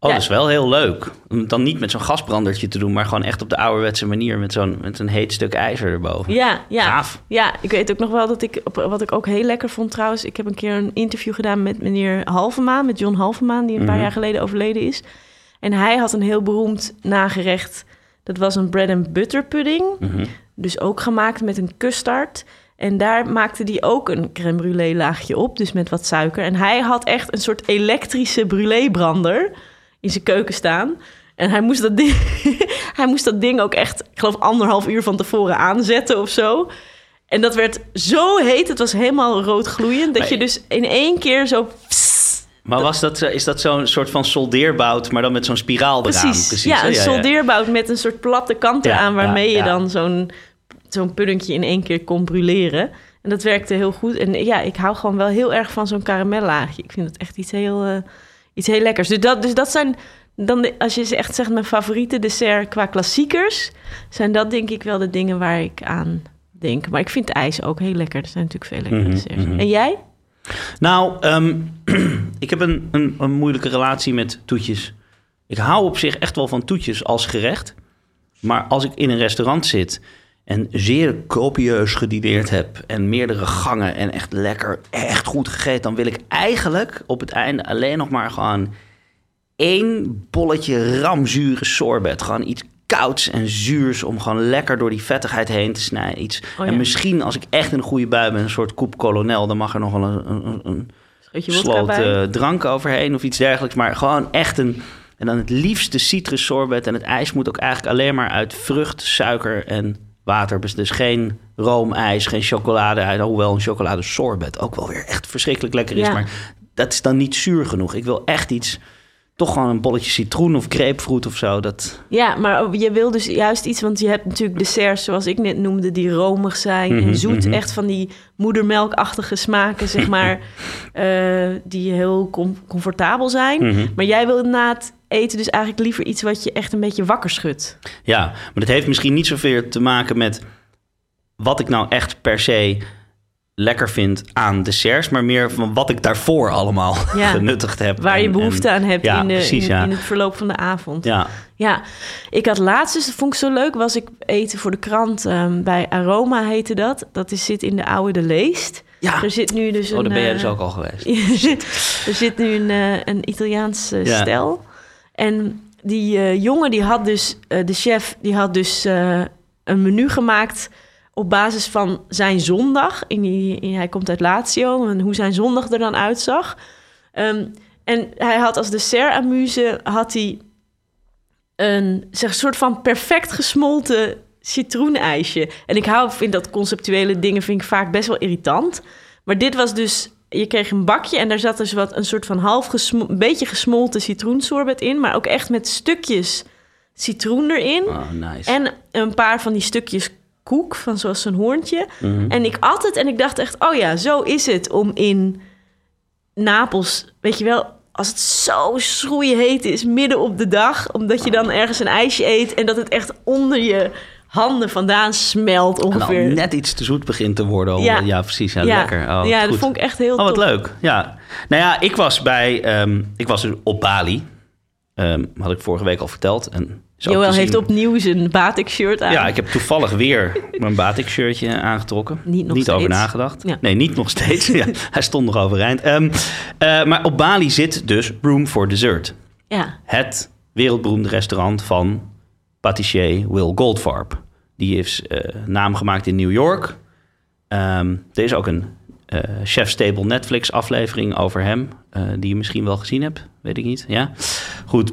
Ja. dat is wel heel leuk. Om het dan niet met zo'n gasbrandertje te doen, maar gewoon echt op de ouderwetse manier met zo'n met een heet stuk ijzer erboven. Ja, ja. Gaaf. Ja, ik weet ook nog wel dat ik, wat ik ook heel lekker vond trouwens. Ik heb een keer een interview gedaan met meneer Halvemaan, met John Halvemaan, die een paar Mhm. jaar geleden overleden is. En hij had een heel beroemd nagerecht. Dat was een bread and butter pudding. Mhm. Dus ook gemaakt met een custard. En daar maakte hij ook een crème brûlée laagje op, dus met wat suiker. En hij had echt een soort elektrische brûlée brander in zijn keuken staan. En hij moest dat ding, hij moest dat ding ook echt, ik geloof anderhalf uur van tevoren aanzetten of zo. En dat werd zo heet, het was helemaal rood gloeiend, dat je dus in één keer zo... Maar was dat, is dat zo'n soort van soldeerbout, maar dan met zo'n spiraal eraan? Precies, ja, hè? een soldeerbout met een soort platte kant Ja, eraan... waarmee ja, je dan zo'n zo'n puddingje in één keer kon brûleren. En dat werkte heel goed. En ja, ik hou gewoon wel heel erg van zo'n karamellaagje. Ik vind het echt iets heel, eh, iets heel lekkers. Dus dat, dus dat zijn... Dan de- als je ze echt zegt mijn favoriete dessert qua klassiekers... zijn dat denk ik wel de dingen waar ik aan denk. Maar ik vind ijs ook heel lekker. Er zijn natuurlijk veel lekkere Mhm, desserts. mhm. En jij? Nou, ehm, ik heb een, een, een moeilijke relatie met toetjes. Ik hou op zich echt wel van toetjes als gerecht. Maar als ik in een restaurant zit en zeer copieus gedineerd heb... en meerdere gangen en echt lekker, echt goed gegeten... dan wil ik eigenlijk op het einde alleen nog maar gewoon... één bolletje ramzure sorbet. Gewoon iets kouds en zuurs om gewoon lekker door die vettigheid heen te snijden. Iets. Oh ja. En misschien als ik echt in een goede bui ben, een soort koep kolonel... dan mag er nog wel een, een, een, sloot eh, drank overheen of iets dergelijks. Maar gewoon echt een... En dan het liefste citrussorbet. En het ijs moet ook eigenlijk alleen maar uit vrucht, suiker en water. Dus- geen roomijs, geen chocolade. Hoewel een chocoladesorbet ook wel weer echt verschrikkelijk lekker is. Ja. Maar dat is dan niet zuur genoeg. Ik wil echt iets... Toch gewoon een bolletje citroen of grapefruit of zo. Dat, Ja, maar je wil dus juist iets, want je hebt natuurlijk desserts zoals ik net noemde, die romig zijn Mhm, en zoet, mhm. echt van die moedermelkachtige smaken, zeg maar, eh, die heel com- comfortabel zijn. Mhm. Maar jij wil het eten dus eigenlijk liever iets wat je echt een beetje wakker schudt. Ja, maar dat heeft misschien niet zoveel te maken met wat ik nou echt per se lekker vind aan desserts, maar meer van wat ik daarvoor allemaal Ja. genuttigd heb. Waar je behoefte en- aan hebt ja, in, de, precies, in, ja. in het verloop van de avond. Ja, Ja, ik had laatst, dus dat vond ik zo leuk, was ik eten voor de krant ehm, bij Aroma heette dat. Dat is, zit in de Oude de Leest. ja. Er zit nu dus een... Oh, daar ben jij eh, dus ook al geweest. er zit nu een, eh, een Italiaans eh, stel. En die eh, jongen, die had dus, eh, de chef, die had dus eh, een menu gemaakt op basis van zijn zondag. In die, in, hij komt uit Lazio en hoe zijn zondag er dan uitzag. Ehm, en hij had als dessert amuse had hij een zeg, soort van perfect gesmolten citroenijsje. En ik hou, vind dat conceptuele dingen vind ik vaak best wel irritant. Maar dit was dus, je kreeg een bakje en daar zat dus wat een soort van half gesmo- beetje gesmolten citroensorbet in, maar ook echt met stukjes citroen erin. Oh, nice. En een paar van die stukjes koek, van zoals een hoorntje. Mhm. En ik at het en ik dacht echt, oh ja, zo is het om in Napels, weet je wel, als het zo schroeiheet is midden op de dag, omdat je dan ergens een ijsje eet en dat het echt onder je handen vandaan smelt ongeveer. net iets te zoet begint te worden. Ja, precies. Ja, ja, lekker. Oh, ja dat goed. vond ik echt heel Oh, wat leuk. Ja. Nou ja, ik was bij... ehm, ik was dus op Bali. Ehm, had ik vorige week al verteld. En Joël heeft opnieuw zijn batik-shirt aan. Ja, ik heb toevallig weer mijn batik shirtje aangetrokken. Niet nog over steeds. nagedacht. Ja. Nee, niet nog steeds. ja, hij stond nog overeind. Ehm, eh, maar op Bali zit dus Room for Dessert. Ja. Het wereldberoemde restaurant van patissier Will Goldfarb. Die is eh, naam gemaakt in New York. Ehm, er is ook een eh Chef's Table Netflix aflevering over hem. eh, die je misschien wel gezien hebt. Weet ik niet. Ja, goed.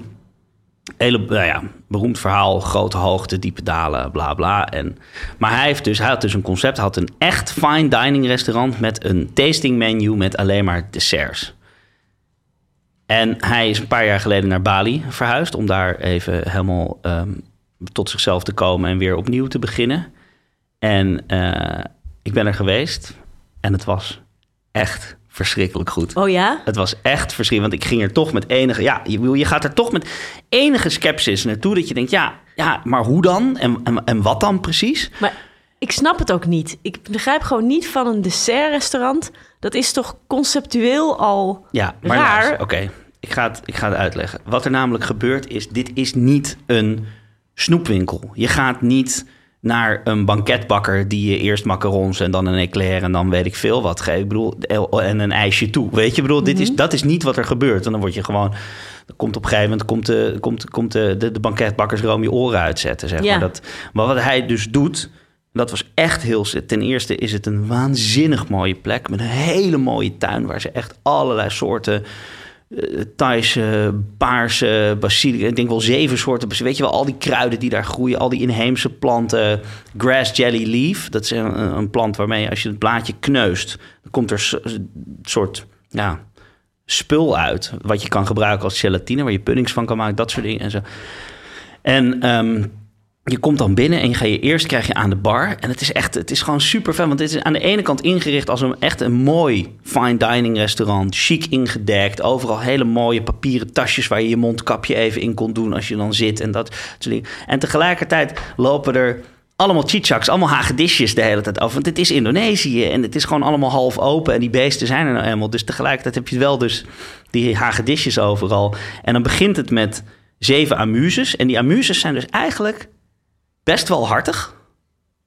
Hele, nou ja, beroemd verhaal, grote hoogte, diepe dalen, bla bla. En, maar hij, heeft dus, hij had dus een concept, had een echt fine dining restaurant met een tasting menu met alleen maar desserts. En hij is een paar jaar geleden naar Bali verhuisd om daar even helemaal ehm, tot zichzelf te komen en weer opnieuw te beginnen. En eh, ik ben er geweest en het was echt verschrikkelijk goed. Oh ja? Het was echt verschrikkelijk, want ik ging er toch met enige... Ja, je, je gaat er toch met enige sceptisch naartoe... dat je denkt, ja, ja maar hoe dan? En, en, en wat dan precies? Maar ik snap het ook niet. Ik begrijp gewoon niet van een dessertrestaurant. Dat is toch conceptueel al... Ja, maar Raar. Oké, ik, ga het- ik ga het uitleggen. Wat er namelijk gebeurt is, dit is niet een snoepwinkel. Je gaat niet naar een banketbakker die je eerst macarons en dan een eclair en dan weet ik veel wat geeft. Ik bedoel, en een ijsje toe. Weet je, bedoel, dit is, dat is niet wat er gebeurt. En dan word je gewoon, dan komt op een gegeven moment komt de, komt, komt de, de, de banketbakkersroom je oren uitzetten. Zeg Ja. maar. Dat, maar wat hij dus doet, dat was echt heel... Ten eerste is het een waanzinnig mooie plek met een hele mooie tuin waar ze echt allerlei soorten Thaise, paarse, basilicum. Ik denk wel zeven soorten. Weet je wel, al die kruiden die daar groeien. Al die inheemse planten. Grass jelly leaf. Dat is een, plant waarmee als je het blaadje kneust... dan komt er een soort ja, spul uit. Wat je kan gebruiken als gelatine. Waar je puddings van kan maken. Dat soort dingen en zo. En... ehm, je komt dan binnen en je ga je eerst krijg je aan de bar. En het is echt, het is gewoon super fijn. Want het is aan de ene kant ingericht als een echt een mooi fine dining restaurant. Chic ingedekt. Overal hele mooie papieren tasjes waar je je mondkapje even in kon doen als je dan zit. En dat soort dingen. En tegelijkertijd lopen er allemaal chichaks, allemaal hagedisjes de hele tijd over. Want het is Indonesië en het is gewoon allemaal half open. En die beesten zijn er nou eenmaal. Dus tegelijkertijd heb je wel dus die hagedisjes overal. En dan begint het met zeven amuses. En die amuses zijn dus eigenlijk best wel hartig.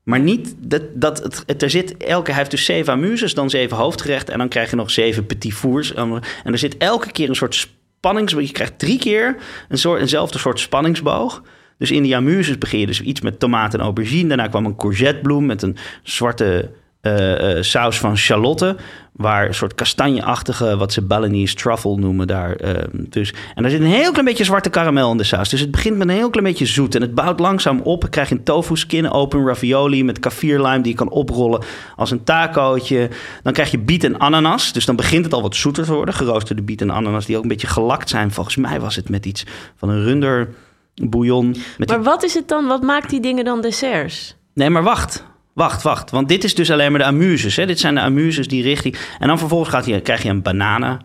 Maar niet dat, dat het, er zit elke hij heeft dus zeven amuses, dan zeven hoofdgerechten en dan krijg je nog zeven petit fours. En er zit elke keer een soort spanningsboog. Je krijgt drie keer een soort, eenzelfde soort spanningsboog. Dus in die amuses begin je dus iets met tomaat en aubergine. Daarna kwam een courgettebloem met een zwarte eh, eh, saus van Charlotte. Waar een soort kastanjeachtige, wat ze Balinese truffle noemen daar. eh, dus. En er zit een heel klein beetje zwarte karamel in de saus. Dus het begint met een heel klein beetje zoet. En het bouwt langzaam op. Krijg je een tofu skin, open ravioli met kaffir lime die je kan oprollen als een tacootje. Dan krijg je biet en ananas. Dus dan begint het al wat zoeter te worden. Geroosterde biet en ananas die ook een beetje gelakt zijn. Volgens mij was het met iets van een runder bouillon. Met Maar wat is het dan? Wat maakt die dingen dan desserts? Nee, maar wacht. Wacht, wacht. Want dit is dus alleen maar de amuses. Hè? Dit zijn de amuses die richting... En dan vervolgens gaat je, krijg je een bananen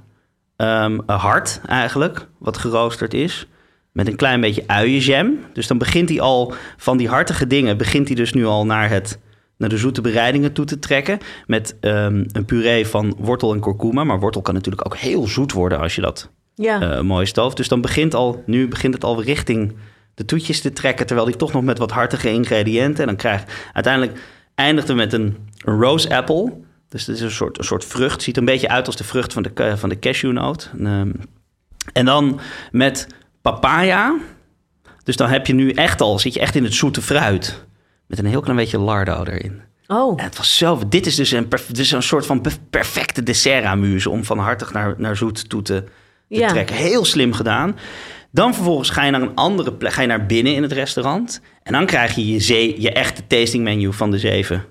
ehm, een hart eigenlijk, wat geroosterd is. Met een klein beetje uienjam. Dus dan begint hij al van die hartige dingen... begint hij dus nu al naar het naar de zoete bereidingen toe te trekken. Met ehm, een puree van wortel en kurkuma. Maar wortel kan natuurlijk ook heel zoet worden als je dat Ja. eh mooi stooft. Dus dan begint al, nu begint het al richting de toetjes te trekken. Terwijl die toch nog met wat hartige ingrediënten. En dan krijg uiteindelijk eindigt het met een, een rose apple. Dus dat is een soort, een soort vrucht. Ziet er een beetje uit als de vrucht van de, ca- van de cashewnoot. En, ehm, en dan met papaya. Dus dan heb je nu echt al, zit je echt in het zoete fruit. Met een heel klein beetje lardo erin. Oh, En het was zo, dit is dus een, dit is een soort van pe- perfecte dessertamuse om van hartig naar, naar zoet toe te, te Ja. trekken. Heel slim gedaan. Dan vervolgens ga je naar een andere plek, ga je naar binnen in het restaurant. En dan krijg je je, zee, je echte tasting menu van de zeven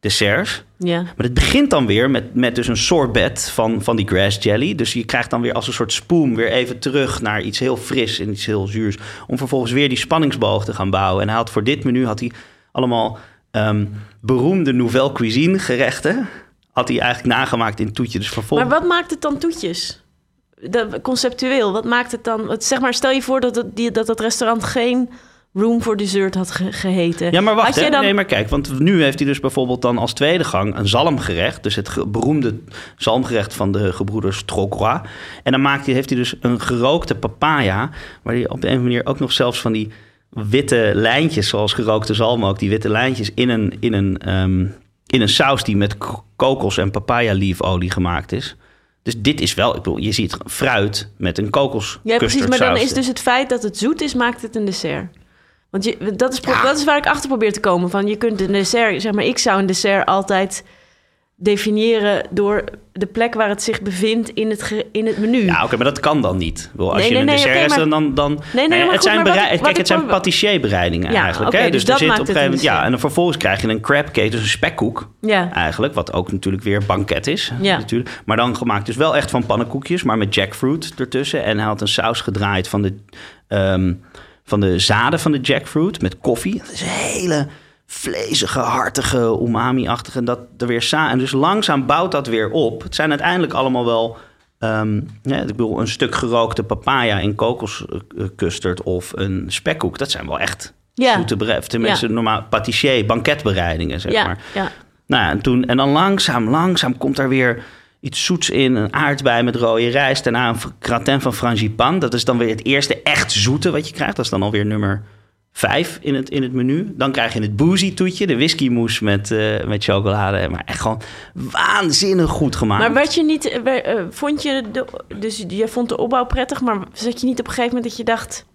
desserts. ja. Maar het begint dan weer met, met dus een sorbet van, van die grass jelly. Dus je krijgt dan weer als een soort spoem weer even terug naar iets heel fris en iets heel zuurs. Om vervolgens weer die spanningsboog te gaan bouwen. En hij had voor dit menu had hij allemaal ehm, beroemde nouvelle cuisine gerechten. Had hij eigenlijk nagemaakt in toetje. Dus Maar vervolgens... wat maakt het dan toetjes? Dat, conceptueel, wat maakt het dan? Zeg maar, stel je voor dat het, die, dat restaurant geen room for dessert had ge- geheten. Ja, maar wacht. Hè. dan- Nee, maar kijk. Want nu heeft hij dus bijvoorbeeld dan als tweede gang een zalmgerecht. Dus het beroemde zalmgerecht van de gebroeders Trocroix. En dan maakt hij, heeft hij dus een gerookte papaya. Waar hij op de een of andere manier ook nog zelfs van die witte lijntjes, zoals gerookte zalm ook, die witte lijntjes in een, in een, ehm, in een saus die met kokos- en papaya-leafolie gemaakt is. Dus dit is wel, ik bedoel, je ziet fruit met een kokos. Ja, precies. Maar dan is dus het feit dat het zoet is, maakt het een dessert. Want je, dat, is, Ja. dat is waar ik achter probeer te komen. Van je kunt een dessert, zeg maar, ik zou een dessert altijd definiëren door de plek waar het zich bevindt in het, in het menu. Ja, oké, maar dat kan dan niet. Bedoel, Als Nee, je nee, een dessert maar- dan... dan Nee, nee, maar het zijn, maar wat wat kijk, het zijn patissierbereidingen Ja, eigenlijk. hè? dus er dat zit op een gegeven moment, ja, en dan vervolgens krijg je een crab cake, dus een spekkoek Ja. eigenlijk. Wat ook natuurlijk weer banket is. Ja. Natuurlijk. Maar dan gemaakt dus wel echt van pannenkoekjes, maar met jackfruit ertussen. En hij had een saus gedraaid van de, ehm, van de zaden van de jackfruit met koffie. Dat is een hele vlezige, hartige, umami-achtige. En dat er weer sa En dus langzaam bouwt dat weer op. Het zijn uiteindelijk allemaal wel... ehm, ja, ik bedoel, een stuk gerookte papaya in kokoscustard of een spekkoek. Dat zijn wel echt Ja. zoete. Tenminste, Ja. normaal patissier, banketbereidingen, zeg ja, maar. ja. Nou ja, en, toen, en dan langzaam, langzaam komt er weer iets zoets in. Een aardbei met rode rijst. Daarna een gratin van frangipane. Dat is dan weer het eerste echt zoete wat je krijgt. Dat is dan alweer nummer vijf in het, in het menu. Dan krijg je het boozy toetje. De whisky mousse met, eh, met chocolade. Maar echt gewoon waanzinnig goed gemaakt. Maar werd je niet, eh, eh, vond je, de, dus je vond de opbouw prettig, maar zat je niet op een gegeven moment dat je dacht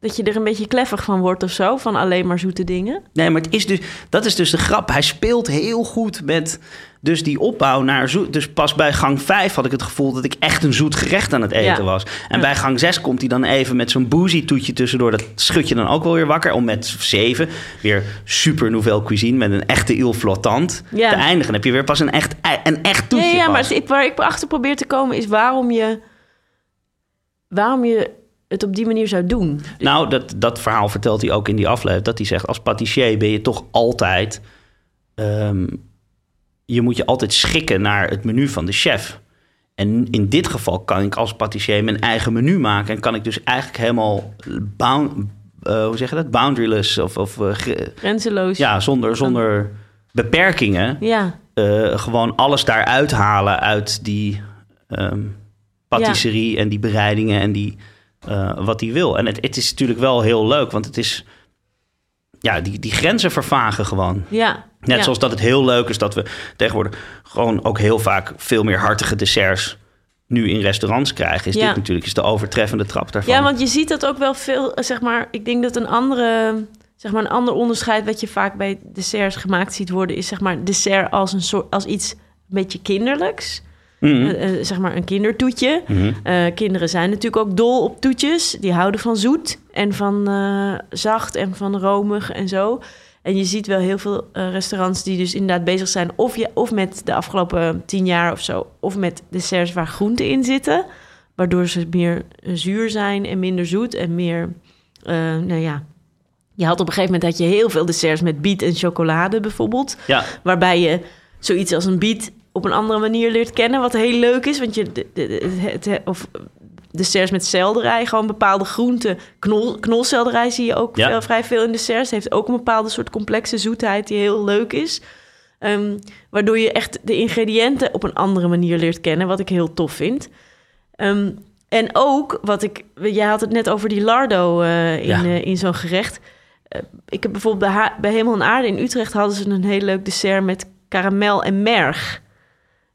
dat je er een beetje kleffig van wordt of zo, van alleen maar zoete dingen? Nee, maar het is dus, dat is dus de grap. Hij speelt heel goed met dus die opbouw naar zoet. Dus pas bij gang 5 had ik het gevoel dat ik echt een zoet gerecht aan het eten Ja. was. En Ja. bij gang 6 komt hij dan even met zo'n boozy toetje tussendoor. Dat schud je dan ook wel weer wakker. Om met 7 weer super nouvelle cuisine met een echte il flottant Ja. te eindigen. Dan heb je weer pas een echt, een echt toetje. Ja, maar waar ik achter probeer te komen is waarom je, waarom je het op die manier zou doen. Nou, dat, dat verhaal vertelt hij ook in die aflevering. Dat hij zegt, als patissier ben je toch altijd... ehm, je moet je altijd schikken naar het menu van de chef. En in dit geval kan ik als patissier mijn eigen menu maken. En kan ik dus eigenlijk helemaal... Bound, eh, hoe zeg je dat? Boundaryless of... of eh, Grenzeloos. ja, zonder, zonder beperkingen. Ja, eh, gewoon alles daaruit halen uit die ehm patisserie en die bereidingen en die, wat hij wil. En het, het is natuurlijk wel heel leuk, want het is... Ja, die, die grenzen vervagen gewoon. ja. Net ja. zoals dat het heel leuk is dat we tegenwoordig gewoon ook heel vaak veel meer hartige desserts nu in restaurants krijgen. Is Ja. dit natuurlijk is de overtreffende trap daarvan. Ja, want je ziet dat ook wel veel, eh, zeg maar, ik denk dat een andere, zeg maar, een ander onderscheid wat je vaak bij desserts gemaakt ziet worden, is zeg maar dessert als een soort, als iets een beetje kinderlijks. Mhm. Eh, eh, zeg maar een kindertoetje. Mhm. Eh, kinderen zijn natuurlijk ook dol op toetjes. Die houden van zoet en van zacht en van romig en zo. En je ziet wel heel veel restaurants die dus inderdaad bezig zijn... Of, je, of met de afgelopen tien jaar of zo... of met desserts waar groenten in zitten... waardoor ze meer zuur zijn en minder zoet en meer... nou ja, je had op een gegeven moment had je heel veel desserts met biet en chocolade bijvoorbeeld Ja, waarbij je zoiets als een beat op een andere manier leert kennen, wat heel leuk is, want je de- de- de- het, of desserts met selderij. Gewoon bepaalde groenten. Knol, knolselderij zie je ook Ja. veel- vrij veel in desserts. Heeft ook een bepaalde soort complexe zoetheid die heel leuk is. Ehm, waardoor je echt de ingrediënten op een andere manier leert kennen, wat ik heel tof vind. Ehm, en ook, wat ik... Jij had het net over die lardo eh, in, Ja. eh, in zo'n gerecht. Eh, ik heb bijvoorbeeld bij, bij Hemel en Aarde in Utrecht... hadden ze een heel leuk dessert met karamel en merg.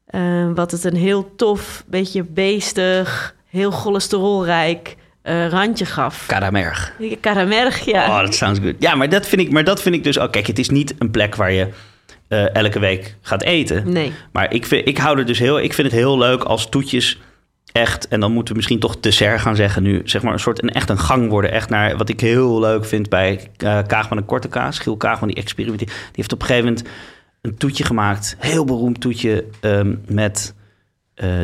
Eh, wat het een heel tof, beetje beestig, heel cholesterolrijk eh, randje gaf. Karamerg. Karamerg, ja. Oh, dat sounds good. Ja, maar dat vind ik, maar dat vind ik dus ook. Kijk, het is niet een plek waar je eh, elke week gaat eten. Nee. Maar ik, vind, ik hou er dus heel. Ik vind het heel leuk als toetjes echt. En dan moeten we misschien toch dessert gaan zeggen nu. Zeg maar een soort een echt een gang worden. Echt naar wat ik heel leuk vind bij eh Kaagman en Korte Kaas. Giel Kaagman die experimenteert. Die heeft op een gegeven moment een toetje gemaakt. Heel beroemd toetje ehm, met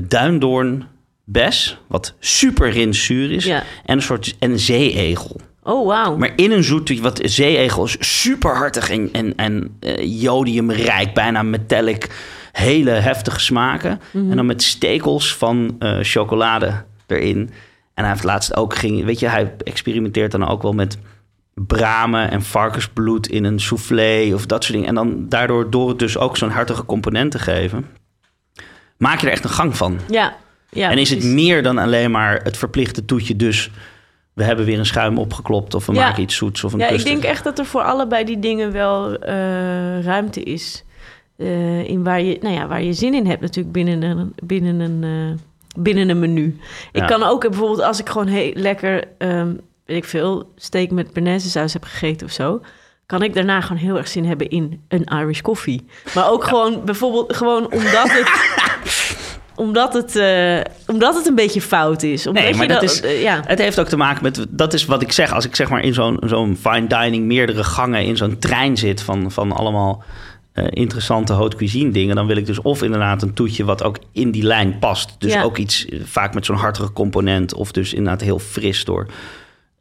duindoorn bes. Wat super rinsuur is. Ja. En een soort en zeeegel. Oh, wauw. Maar in een zoet, wat zeeegel is super hartig en, en, en eh, jodiumrijk, bijna metallic, hele heftige smaken. En dan met stekels van eh, chocolade erin. En hij heeft laatst ook, ging, weet je, hij experimenteert dan ook wel met bramen en varkensbloed in een soufflé of dat soort dingen. En dan daardoor, door het dus ook zo'n hartige component te geven, maak je er echt een gang van. Ja. ja en is het meer dan alleen maar het verplichte toetje, dus we hebben weer een schuim opgeklopt of we Ja. maken iets zoets of een Ja, ik denk echt dat er voor allebei die dingen wel eh, ruimte is. Eh, in waar je, nou ja, waar je zin in hebt natuurlijk binnen een, binnen een, eh, binnen een menu. Ik kan ook bijvoorbeeld als ik gewoon heel lekker, ehm, weet ik veel, steak met saus heb gegeten of zo, kan ik daarna gewoon heel erg zin hebben in een Irish koffie. Maar ook gewoon bijvoorbeeld gewoon omdat het omdat het, eh, omdat het een beetje fout is. Omdat Nee, maar dat is- eh, ja. Het heeft ook te maken met, dat is wat ik zeg, als ik zeg maar in zo'n zo'n fine dining meerdere gangen in zo'n trein zit van, van allemaal eh, interessante haute cuisine dingen, dan wil ik dus of inderdaad een toetje wat ook in die lijn past. Dus Ja. ook iets vaak met zo'n hartige component of dus inderdaad heel fris door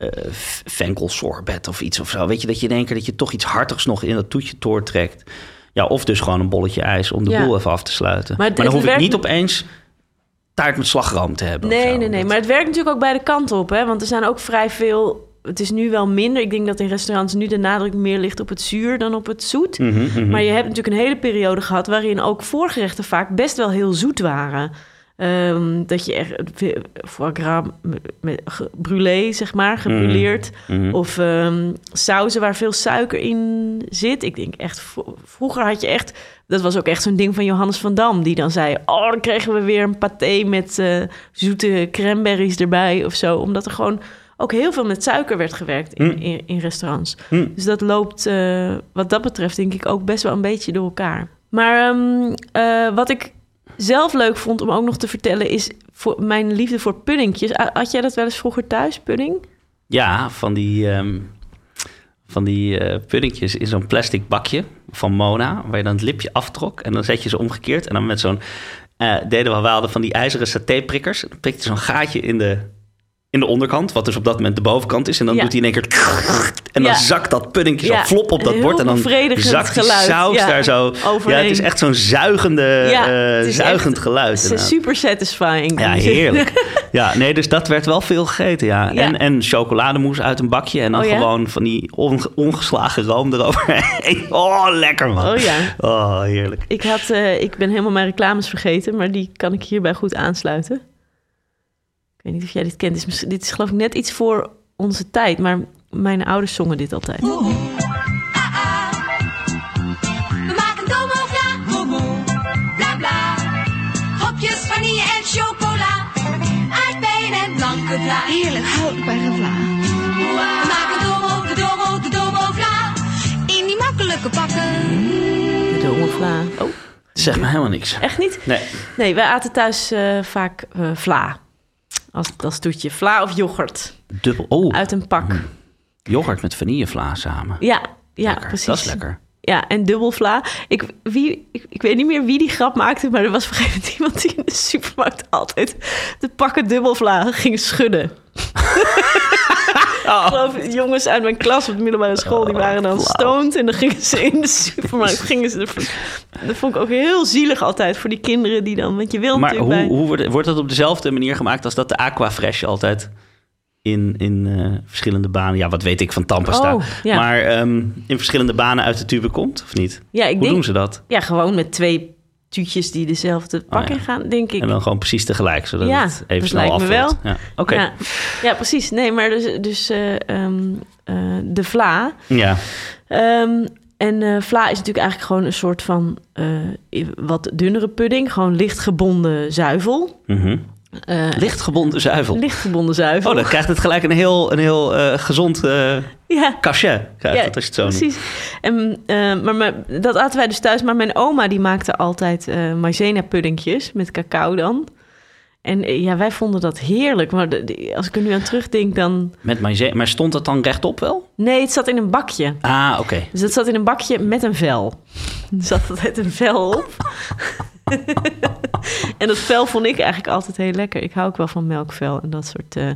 eh venkelsorbet of iets of zo. Weet je, dat je denkt dat je toch iets hartigs nog in dat toetje doortrekt. Ja, of dus gewoon een bolletje ijs om de Ja. boel even af te sluiten. Maar dan hoef ik niet opeens taart met slagroom te hebben. Nee, nee, nee. Dat- Maar het werkt natuurlijk ook beide kanten op. Hè? Want er zijn ook vrij veel... Het is nu wel minder. Ik denk dat in restaurants nu de nadruk meer ligt op het zuur dan op het zoet. Mhm, mhm. Maar je hebt natuurlijk een hele periode gehad... waarin ook voorgerechten vaak best wel heel zoet waren. Ehm, dat je echt foie gras met, brûlé, zeg maar, gebruleerd. Mhm. Of ehm sauzen waar veel suiker in zit. Ik denk echt, vro- vroeger had je echt... Dat was ook echt zo'n ding van Johannes van Dam. Die dan zei, oh, dan kregen we weer een paté met eh, zoete cranberries erbij of zo. Omdat er gewoon ook heel veel met suiker werd gewerkt in, Mm. in, in restaurants. Mm. Dus dat loopt eh, wat dat betreft denk ik ook best wel een beetje door elkaar. Maar ehm, eh, wat ik zelf leuk vond om ook nog te vertellen... is voor mijn liefde voor puddingjes. Had jij dat wel eens vroeger thuis, pudding? Ja, van die, ehm, van die eh puddingjes in zo'n plastic bakje van Mona, waar je dan het lipje aftrok en dan zet je ze omgekeerd en dan met zo'n eh, deden we, we van die ijzeren satéprikkers, dan prik je zo'n gaatje in de in de onderkant, wat dus op dat moment de bovenkant is en dan Ja. doet hij in één keer en dan Ja. zakt dat puddingje Ja, zo flop op dat heel bord en dan zakt die geluid, saus daar zo. Ja, het is echt zo'n zuigende, eh, zuigend echt- geluid. Het is super satisfying. Ja, heerlijk. Ja, nee, dus dat werd wel veel gegeten, ja. En, en chocolademousse uit een bakje en dan Oh gewoon van die onge- ongeslagen room eroverheen. Oh, lekker man. Oh ja. Oh, heerlijk. Ik, had, eh, ik ben helemaal mijn reclames vergeten, maar die kan ik hierbij goed aansluiten. Ik weet niet of jij dit kent. Dit is, dit is geloof ik net iets voor onze tijd, maar mijn ouders zongen dit altijd. We maken domo ja, bobo, bla bla. Hopjes vanille en chocola. Aardbeien en blanke vla. Heerlijk, houdbare vla. We maken domo, de domo, de domo vla. In die makkelijke pakken. De domofla. Oh, Zeg me helemaal niks. echt niet? Nee. Nee, wij aten thuis eh, vaak eh, vla. Als, als toetje. Vla of yoghurt. Dubbel. Oh, Uit een pak. yoghurt met vanillevla samen. Ja, ja Lekker. precies. Dat is lekker. Ja, en dubbelvla. Ik, wie, ik, ik weet niet meer wie die grap maakte, maar er was op een gegeven moment iemand die in de supermarkt altijd de pakken dubbelvla ging schudden. Ik geloof, jongens uit mijn klas op de middelbare school, die waren dan stoned. En dan gingen ze in de supermarkt, gingen ze ervan... Dat vond ik ook heel zielig altijd voor die kinderen die dan... Want je wil Maar hoe, bij... hoe wordt, wordt dat op dezelfde manier gemaakt als dat de Aquafresh altijd in, in eh, verschillende banen... Ja, wat weet ik van tandpasta. Oh, ja. Maar ehm, in verschillende banen uit de tube komt, of niet? Ja, ik Hoe denk, doen ze dat? ja, gewoon met twee tuutjes die dezelfde Oh, ja. in gaan, denk ik. En dan gewoon precies tegelijk, zodat Ja, het even snel lijkt me wel. Ja, oké. Ja, ja, precies. Nee, maar dus, dus eh, ehm, eh, de vla. Ja. Ehm, en eh, vla is natuurlijk eigenlijk gewoon een soort van wat dunnere pudding. Gewoon licht gebonden zuivel. Mhm. Eh, Lichtgebonden zuivel. licht gebonden zuivel. Oh, dan krijgt het gelijk een heel, een heel eh, gezond ja. cachet. Krijgt het als je het zo noemt. precies. En, maar, maar dat aten wij dus thuis. Maar mijn oma die maakte altijd maizena puddingjes met cacao dan. En ja, wij vonden dat heerlijk. Maar de- de- als ik er nu aan terugdenk, dan... Met maïzena. Maar stond dat dan rechtop wel? Nee, het zat in een bakje. Ah, oké. Dus dat zat in een bakje met een vel. Er zat altijd een vel op. en dat vel vond ik eigenlijk altijd heel lekker. Ik hou ook wel van melkvel en dat soort... eh,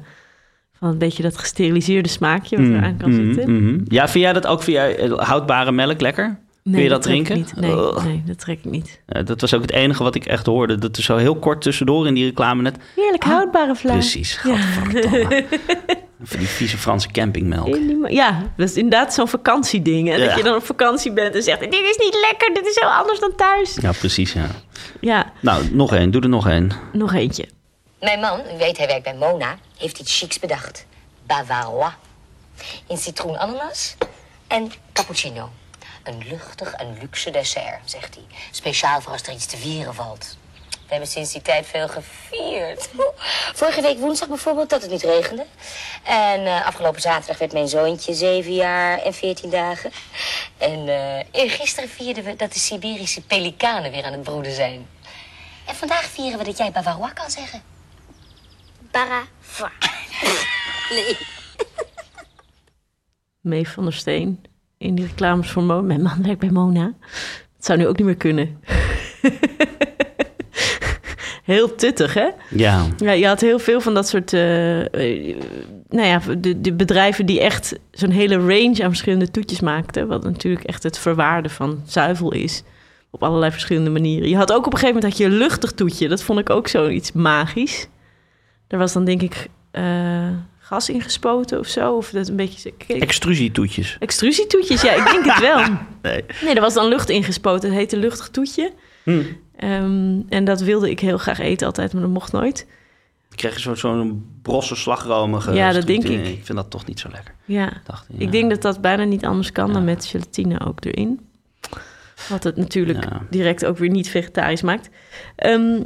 van een beetje dat gesteriliseerde smaakje wat Mm, eraan kan mm, zitten. mhm. Ja, vind jij dat ook via eh, houdbare melk lekker? Kun je dat drinken? Niet. Nee, nee, dat trek ik niet. Dat was ook het enige wat ik echt hoorde. Dat er zo heel kort tussendoor in die reclame net... Heerlijk houdbare vla. Precies, Ja. Van die vieze Franse campingmelk. Die Ja, dat is inderdaad zo'n vakantieding. En Ja. dat je dan op vakantie bent en zegt... dit is niet lekker, dit is heel anders dan thuis. Ja, precies, ja. Ja, Nou, nog één. Doe er nog één. nog eentje. Mijn man, u weet hij werkt bij Mona, heeft iets chics bedacht. Bavarois. In citroen ananas en cappuccino. Een luchtig en luxe dessert, zegt hij. Speciaal voor als er iets te vieren valt. We hebben sinds die tijd veel gevierd. Vorige week woensdag bijvoorbeeld, dat het niet regende. En eh, afgelopen zaterdag werd mijn zoontje zeven jaar en veertien dagen. En eh, gisteren vierden we dat de Siberische pelikanen weer aan het broeden zijn. En vandaag vieren we dat jij Bavarois kan zeggen. Bavarois. Nee. Mee van der Steen in die reclames voor Mona. Mijn man werkt bij Mona. Dat zou nu ook niet meer kunnen. Heel tuttig, hè? Ja. Ja, je had heel veel van dat soort... eh, eh, nou ja, de, de bedrijven die echt zo'n hele range aan verschillende toetjes maakten. Wat natuurlijk echt het verwaarden van zuivel is. Op allerlei verschillende manieren. Je had ook op een gegeven moment had je een luchtig toetje. Dat vond ik ook zoiets magisch. Er was dan denk ik eh, gas ingespoten of zo. Of dat een beetje... Extrusietoetjes. Extrusietoetjes, ja, ik denk het wel. Nee. Nee, er was dan lucht ingespoten. Het heette luchtig toetje. Hm. Ehm, en dat wilde ik heel graag eten altijd, maar dat mocht nooit. Dan krijg je zo- zo'n brosse slagromige... Ja, dat denk ik. Ik vind dat toch niet zo lekker. Ja, Dacht, ja. ik denk dat dat bijna niet anders kan dan met gelatine ook erin. Wat het natuurlijk Ja. direct ook weer niet vegetarisch maakt. Ehm,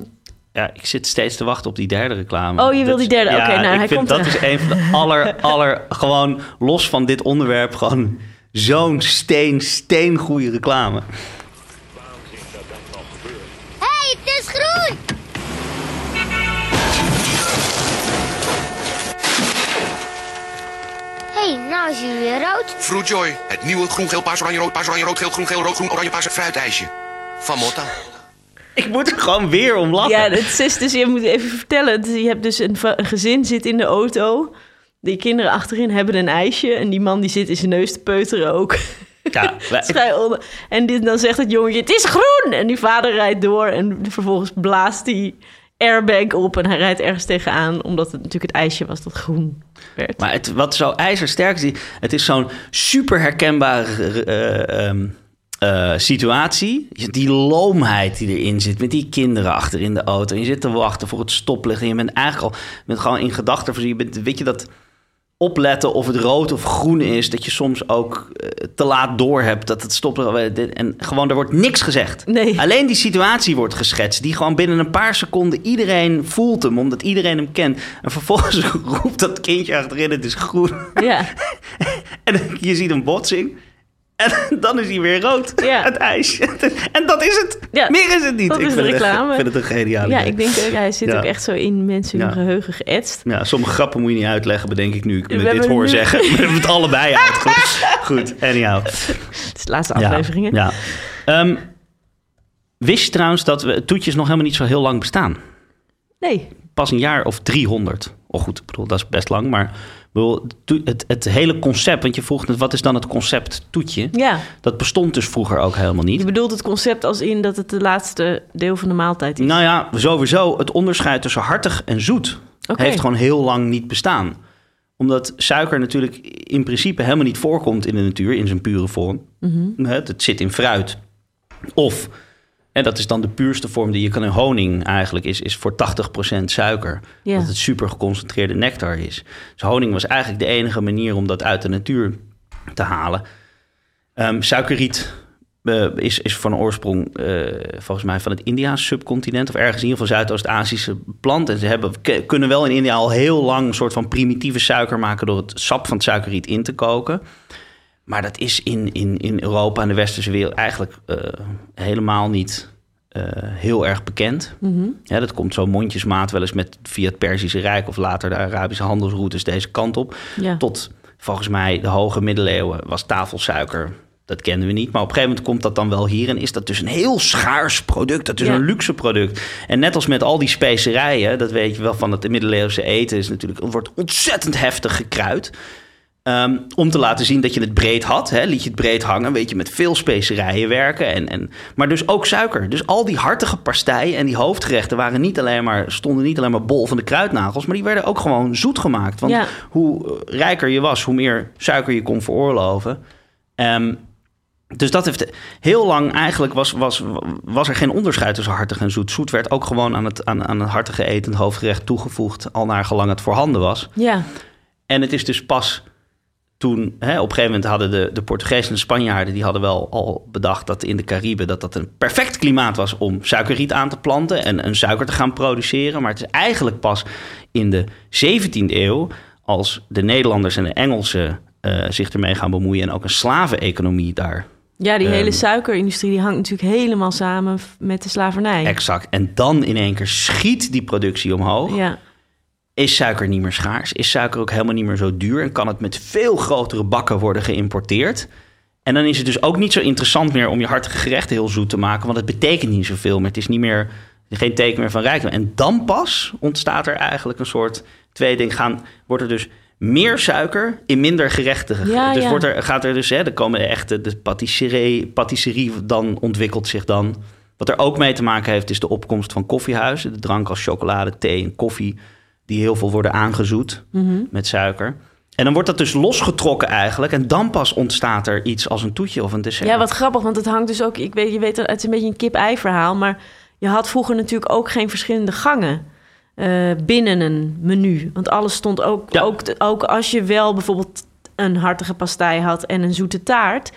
Ja, ik zit steeds te wachten op die derde reclame. Oh, je wil Dat die is- derde? Oké, nou, ik hij vind komt dat eraan. is een van de aller, aller... Gewoon los van dit onderwerp, gewoon zo'n steen, steengoede reclame. hey, het is groen! hey, nou is hij weer rood. Fruitjoy, het nieuwe groen, geel, paars, oranje, rood, paars, oranje, rood, geel, groen, geel, rood, groen, oranje, paars fruitijsje. Van Motta. Ik moet er gewoon weer om lachen. ja, het is dus, je moet even vertellen. dus Je hebt dus een gezin zit in de auto. Die kinderen achterin hebben een ijsje. En die man die zit in zijn neus te peuteren ook. Ja, wij- onder. En dit, dan zegt het jongetje, het is groen! En die vader rijdt door en vervolgens blaast die airbag op... en hij rijdt ergens tegenaan, omdat het natuurlijk het ijsje was dat groen werd. Maar het, wat zo ijzersterk is, het is zo'n super herkenbare eh, ehm, eh, situatie. Die loomheid die erin zit, met die kinderen achter in de auto. En je zit te wachten voor het stoplicht en je bent eigenlijk al je bent gewoon in gedachten. voorzien. Je bent, weet je dat opletten of het rood of groen is, dat je soms ook eh, te laat door hebt dat het stoplicht... En gewoon, er wordt niks gezegd. Nee. Alleen die situatie wordt geschetst, die gewoon binnen een paar seconden iedereen voelt hem, omdat iedereen hem kent. En vervolgens roept dat kindje achterin, het is groen. Ja, En je ziet een botsing. En dan is hij weer rood. Ja. Het ijs. En dat is het. Ja, Meer is het niet. dat Ik is de reclame. Ik vind het een geniale ja ik denk, ook, hij zit Ja. ook echt zo in mensen hun geheugen geëtst. Ja, sommige grappen moet je niet uitleggen, bedenk ik nu. Ik We me dit hoor nu- zeggen. We hebben het allebei uitgelegd. Goed, anyhow. Het is de laatste afleveringen. Ja. Ehm, wist je trouwens dat we toetjes nog helemaal niet zo heel lang bestaan? Nee, Pas een jaar of 300. Oh goed, ik bedoel, dat is best lang. Maar bedoel, het, het hele concept, want je vroeg net, wat is dan het concept toetje? Ja, Dat bestond dus vroeger ook helemaal niet. je bedoelt het concept als in dat het de laatste deel van de maaltijd is. Nou ja, sowieso het onderscheid tussen hartig en zoet heeft gewoon heel lang niet bestaan. Omdat suiker natuurlijk in principe helemaal niet voorkomt in de natuur in zijn pure vorm. Mhm. Het, het zit in fruit. Of, en dat is dan de puurste vorm die je kan in honing eigenlijk, is, is voor 80% suiker. Ja. Dat het super geconcentreerde nectar is. Dus honing was eigenlijk de enige manier om dat uit de natuur te halen. Ehm, suikerriet eh, is, is van oorsprong eh, volgens mij van het Indiaanse subcontinent... of ergens in ieder geval Zuidoost-Aziëse plant. En ze hebben, kunnen wel in India al heel lang... een soort van primitieve suiker maken... door het sap van het suikerriet in te koken. Maar dat is in, in, in Europa en de westerse wereld eigenlijk eh, helemaal niet eh, heel erg bekend. Mhm. Ja, dat komt zo mondjesmaat wel eens met via het Perzische Rijk... of later de Arabische handelsroutes deze kant op. Ja. Tot volgens mij de hoge middeleeuwen was tafelsuiker. Dat kenden we niet. Maar op een gegeven moment komt dat dan wel hier. En is dat dus een heel schaars product. Dat is Ja. een luxe product. En net als met al die specerijen, dat weet je wel van het middeleeuwse eten, is natuurlijk, wordt ontzettend heftig gekruid. Ehm, om te laten zien dat je het breed had. Hè? Liet je het breed hangen, weet je, met veel specerijen werken. En, en, maar dus ook suiker. Dus al die hartige pastijen en die hoofdgerechten waren niet alleen maar, stonden niet alleen maar bol van de kruidnagels. Maar die werden ook gewoon zoet gemaakt. Want Ja. hoe eh, rijker je was, hoe meer suiker je kon veroorloven. Ehm, dus dat heeft heel lang eigenlijk was, was, was er geen onderscheid tussen hartig en zoet. Zoet werd ook gewoon aan het, aan, aan het hartige eten, het hoofdgerecht toegevoegd, al naar gelang het voorhanden was. Ja, En het is dus pas toen, hè, op een gegeven moment hadden de, de Portugezen en de Spanjaarden, die hadden wel al bedacht dat in de Cariben dat dat een perfect klimaat was om suikerriet aan te planten en een suiker te gaan produceren. Maar het is eigenlijk pas in de 17e eeuw, als de Nederlanders en de Engelsen eh, zich ermee gaan bemoeien en ook een slaveneconomie daar ja die Ehm. hele suikerindustrie die hangt natuurlijk helemaal samen met de slavernij. exact. En dan in één keer schiet die productie omhoog. Ja, Is suiker niet meer schaars? Is suiker ook helemaal niet meer zo duur? En kan het met veel grotere bakken worden geïmporteerd? En dan is het dus ook niet zo interessant meer om je hartige gerechten heel zoet te maken, want het betekent niet zoveel meer. Het is niet meer, geen teken meer van rijkdom. En dan pas ontstaat er eigenlijk een soort twee dingen. Gaan, wordt er dus meer suiker in minder gerechten. ge- Ja, dus ja. Wordt er, gaat er dus, hè, er komen de echte, de patisserie, patisserie dan ontwikkelt zich dan. Wat er ook mee te maken heeft, is de opkomst van koffiehuizen. De drank als chocolade, thee en koffie, die heel veel worden aangezoet Mhm. met suiker. En dan wordt dat dus losgetrokken eigenlijk. En dan pas ontstaat er iets als een toetje of een dessert. ja, wat grappig, want het hangt dus ook... Ik weet, je weet, het is een beetje een kip-ei verhaal... maar je had vroeger natuurlijk ook geen verschillende gangen... eh, binnen een menu. Want alles stond ook, Ja. ook... Ook als je wel bijvoorbeeld een hartige pastei had... en een zoete taart...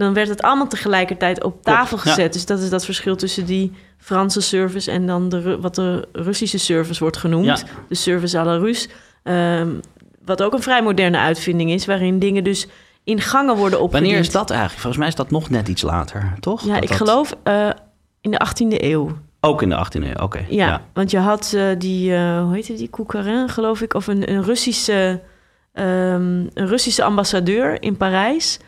dan werd het allemaal tegelijkertijd op tafel gezet. Dus dat is dat verschil tussen die Franse service... en dan de, wat de Russische service wordt genoemd. Ja. De service à la Russe. Ehm, wat ook een vrij moderne uitvinding is... waarin dingen dus in gangen worden opgediend. Wanneer is dat eigenlijk? Volgens mij is dat nog net iets later, toch? Ja, Dat ik dat- geloof eh, in de 18e eeuw. Ook in de 18e eeuw, oké. Ja, want je had eh, die, eh, hoe heette die, Coucarin, geloof ik, of een, een, Russische, ehm, een Russische ambassadeur in Parijs.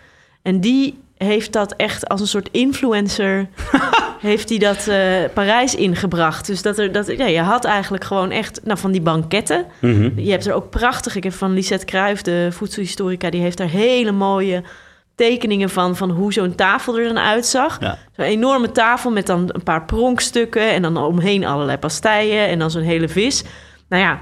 En die heeft dat echt als een soort influencer, heeft hij dat eh, Parijs ingebracht. Dus dat er, dat, ja, je had eigenlijk gewoon echt, nou, van die banketten. Mhm. Je hebt er ook prachtig, ik heb van Lisette Kruijf, de voedselhistorica, die heeft daar hele mooie tekeningen van, van hoe zo'n tafel er dan uitzag. Ja. Zo'n enorme tafel met dan een paar pronkstukken en dan omheen allerlei pastijen en dan zo'n hele vis. Nou ja,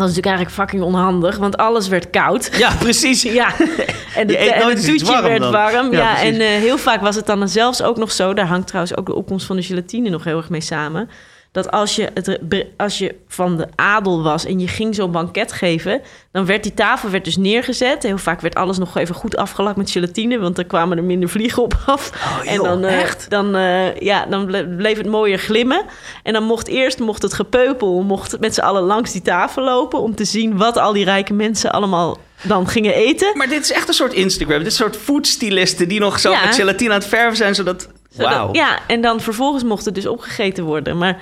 dat is natuurlijk eigenlijk fucking onhandig, want alles werd koud. ja, precies. Ja, en, de, en het toetje warm werd dan. warm. Ja, en eh, heel vaak was het dan zelfs ook nog zo... daar hangt trouwens ook de opkomst van de gelatine nog heel erg mee samen... dat als je, het, als je van de adel was en je ging zo'n banket geven... dan werd die tafel werd dus neergezet. Heel vaak werd alles nog even goed afgelakt met gelatine... want dan kwamen er minder vliegen op af. en dan, eh, dan, eh, ja, dan ble- bleef het mooier glimmen. En dan mocht eerst mocht het gepeupel mocht met z'n allen langs die tafel lopen... om te zien wat al die rijke mensen allemaal dan gingen eten. Maar dit is echt een soort Instagram. Dit is een soort foodstylisten die nog zo Ja. met gelatine aan het verven zijn, zodat... Zodat- Wauw. Ja, en dan vervolgens mocht het dus opgegeten worden. Maar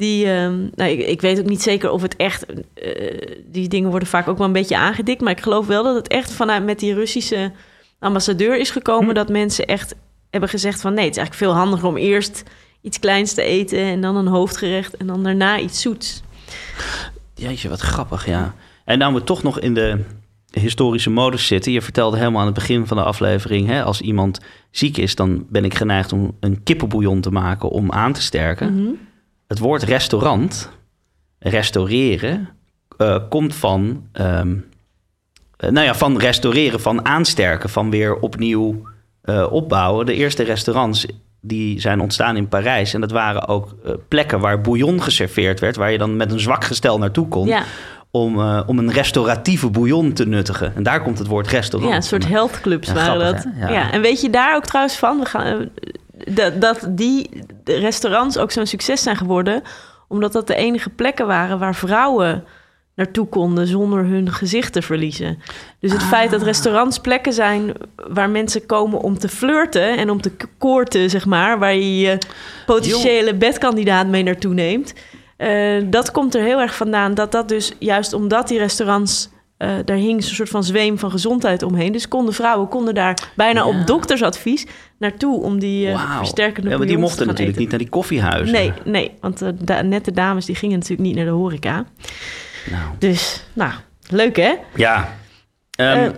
die, ehm, nou, ik, ik weet ook niet zeker of het echt... eh, die dingen worden vaak ook wel een beetje aangedikt. Maar ik geloof wel dat het echt vanuit met die Russische ambassadeur is gekomen... Hm. dat mensen echt hebben gezegd van... nee, het is eigenlijk veel handiger om eerst iets kleins te eten... en dan een hoofdgerecht en dan daarna iets zoets. Jeetje, wat grappig, ja. En nou we toch nog in de historische modus zitten. Je vertelde helemaal aan het begin van de aflevering... Hè, als iemand ziek is, dan ben ik geneigd om een kippenbouillon te maken om aan te sterken. Mhm. Het woord restaurant, restaureren, eh, komt van... ehm, eh, nou ja, van restaureren, van aansterken, van weer opnieuw eh, opbouwen. De eerste restaurants die zijn ontstaan in Parijs. En dat waren ook plekken waar bouillon geserveerd werd... waar je dan met een zwak gestel naartoe kon... Ja, om, om een restauratieve bouillon te nuttigen. En daar komt het woord restaurant ja, een soort vandaan. health clubs Ja, waren grappig, dat. Ja. Ja. en weet je daar ook trouwens van? We gaan, dat, dat die restaurants ook zo'n succes zijn geworden... omdat dat de enige plekken waren waar vrouwen naartoe konden... zonder hun gezicht te verliezen. Dus het feit Ah. dat restaurants plekken zijn... waar mensen komen om te flirten en om te koorten, zeg maar... waar je je potentiële bedkandidaat mee naartoe neemt... eh, dat komt er heel erg vandaan dat dat dus juist omdat die restaurants... eh, daar hing zo'n soort van zweem van gezondheid omheen. Dus konden vrouwen konden daar bijna Ja. op doktersadvies naartoe... om die eh, Wauw. versterkende Ja, maar die mochten te gaan natuurlijk eten. niet naar die koffiehuizen. Nee, nee, want de da- nette dames die gingen natuurlijk niet naar de horeca. Nou, Dus, nou, leuk hè? ja. Ehm, Eh.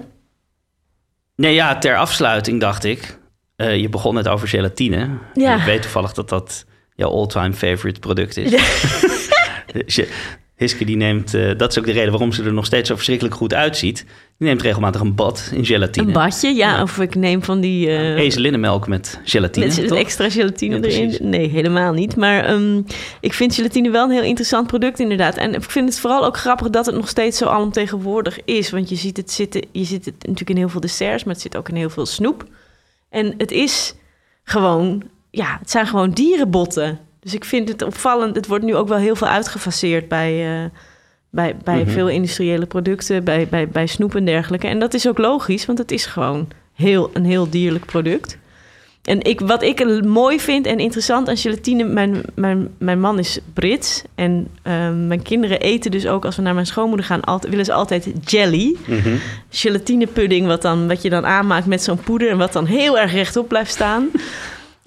nee, ja, ter afsluiting dacht ik... eh, je begon net over gelatine. Ja. Ik weet toevallig dat dat jouw all-time favorite product is. Hiske die neemt, eh, dat is ook de reden waarom ze er nog steeds zo verschrikkelijk goed uitziet. Die neemt regelmatig een bad in gelatine. Een badje, ja, of ik neem van die... eh, Ezelinnenmelk met gelatine, Met toch? extra gelatine Ja, erin? Nee, helemaal niet. Maar ehm, ik vind gelatine wel een heel interessant product inderdaad. En ik vind het vooral ook grappig dat het nog steeds zo alomtegenwoordig is. Want je ziet het zitten, je ziet het natuurlijk in heel veel desserts, maar het zit ook in heel veel snoep. En het is gewoon, ja, het zijn gewoon dierenbotten. Dus ik vind het opvallend. Het wordt nu ook wel heel veel uitgefaseerd bij, eh, bij, bij Mhm. veel industriële producten, bij, bij, bij snoep en dergelijke. En dat is ook logisch, want het is gewoon heel, een heel dierlijk product. En ik, wat ik mooi vind en interessant aan gelatine... Mijn, mijn, mijn man is Brits. En ehm, mijn kinderen eten dus ook... als we naar mijn schoonmoeder gaan... Altijd, willen ze altijd jelly. Mhm. Gelatinepudding wat, dan, wat je dan aanmaakt met zo'n poeder... en wat dan heel erg rechtop blijft staan.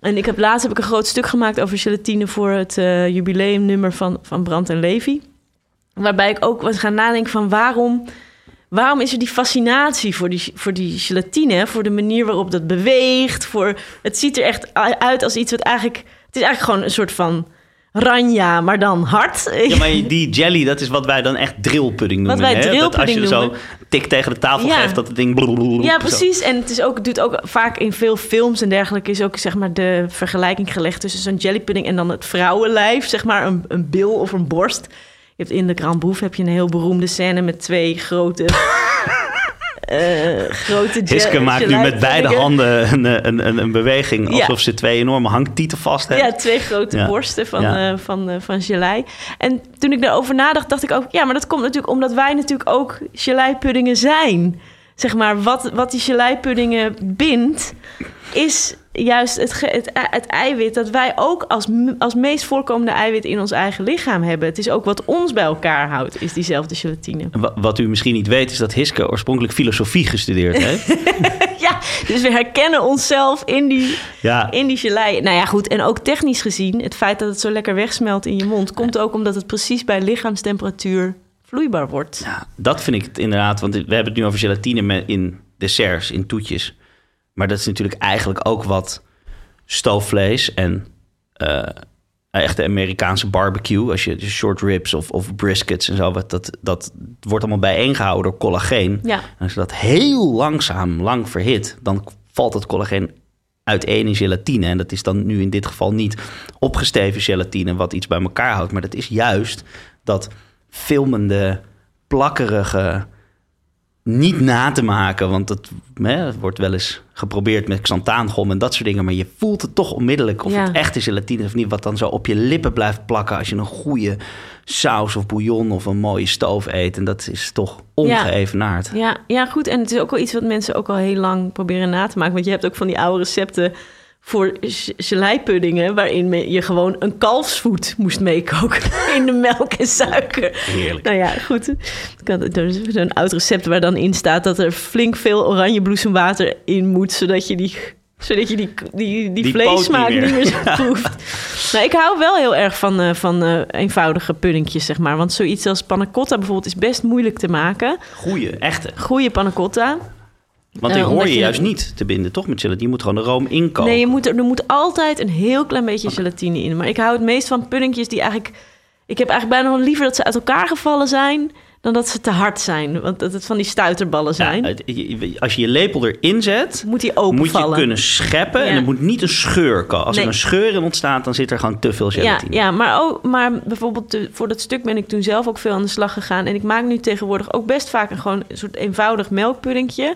En ik heb laatst heb ik een groot stuk gemaakt over gelatine... voor het eh, jubileumnummer van, van Brand en Levy. Waarbij ik ook was gaan nadenken van waarom... Waarom is er die fascinatie voor die, voor die gelatine? Voor de manier waarop dat beweegt. Voor, het ziet er echt uit als iets wat eigenlijk... Het is eigenlijk gewoon een soort van ranja, maar dan hard. Ja, maar die jelly, dat is wat wij dan echt drillpudding noemen. wij hè? Dat als je zo tik tegen de tafel Ja. geeft, dat het ding... blablabla- Ja, zo. precies. En het is ook, doet ook vaak in veel films en dergelijke... is ook zeg maar de vergelijking gelegd tussen zo'n jellypudding... en dan het vrouwenlijf, zeg maar een, een bil of een borst. Je hebt in de Grand Boef heb je een heel beroemde scène... met twee grote... eh grote Hiske maakt nu met beide handen een, een, een, een beweging... Ja. alsof ze twee enorme hangtieten vast heeft. Ja, twee grote Ja. borsten van, Ja. eh, van, eh, van gelei. En toen ik daarover nadacht, dacht ik ook... ja, maar dat komt natuurlijk omdat wij natuurlijk ook geleipuddingen zijn. Zeg maar, wat, wat die geleipuddingen bindt... is juist het, ge- het, ei- het eiwit dat wij ook als, als meest voorkomende eiwit... in ons eigen lichaam hebben. Het is ook wat ons bij elkaar houdt, is diezelfde gelatine. Wa- Wat u misschien niet weet, is dat Hiske oorspronkelijk filosofie gestudeerd heeft. ja, dus we herkennen onszelf in die, ja, in die gelei. Nou ja, goed. En ook technisch gezien, het feit dat het zo lekker wegsmelt in je mond, komt ook omdat het precies bij lichaamstemperatuur vloeibaar wordt. Ja, dat vind ik het inderdaad. Want we hebben het nu over gelatine in desserts, in toetjes. Maar dat is natuurlijk eigenlijk ook wat stoofvlees en eh echte Amerikaanse barbecue. Als je short ribs of, of briskets en zo, wat, dat, dat wordt allemaal bijeengehouden door collageen. Ja. En als je dat heel langzaam, lang verhit, dan valt het collageen uiteen in gelatine. En dat is dan nu in dit geval niet opgesteven gelatine, wat iets bij elkaar houdt. Maar dat is juist dat filmende, plakkerige, niet na te maken. Want het, hè, wordt wel eens geprobeerd met xanthaangom en dat soort dingen. Maar je voelt het toch onmiddellijk of Ja. het echt is gelatine of niet. Wat dan zo op je lippen blijft plakken als je een goede saus of bouillon of een mooie stoof eet. En dat is toch ongeëvenaard. Ja, ja, goed. En het is ook wel iets wat mensen ook al heel lang proberen na te maken. Want je hebt ook van die oude recepten voor ge- geleipuddingen... waarin je gewoon een kalfsvoet moest meekoken in de melk en suiker. Heerlijk. Nou ja, goed. Er is een oud recept waar dan in staat... dat er flink veel oranjebloesemwater in moet... zodat je die Zodat je die, die, die, Die vleessmaak poot niet niet meer. meer, zo proeft. Nou, ik hou wel heel erg van, eh, van eh, eenvoudige puddingjes, zeg maar. Want zoiets als panna cotta bijvoorbeeld is best moeilijk te maken. Goeie, echte. Goede panna cotta. Want Eh, die hoor omdat je je- juist niet te binden, toch? Met gelatine. Je moet gewoon de room inkomen. Nee, je moet er, er moet altijd een heel klein beetje gelatine in. Maar ik hou het meest van puddingjes die eigenlijk... Ik heb eigenlijk bijna nog liever dat ze uit elkaar gevallen zijn... dan dat ze te hard zijn. Want dat het van die stuiterballen Ja, zijn. je- als je je lepel erin zet, moet die moet je openvallen. kunnen scheppen. En Ja. er moet niet een scheur komen. Als Nee. er een scheur in ontstaat, dan zit er gewoon te veel Ja, gelatine. ja maar, ook, maar bijvoorbeeld voor dat stuk ben ik toen zelf ook veel aan de slag gegaan. En ik maak nu tegenwoordig ook best vaak een, gewoon een soort eenvoudig melkpuddingje.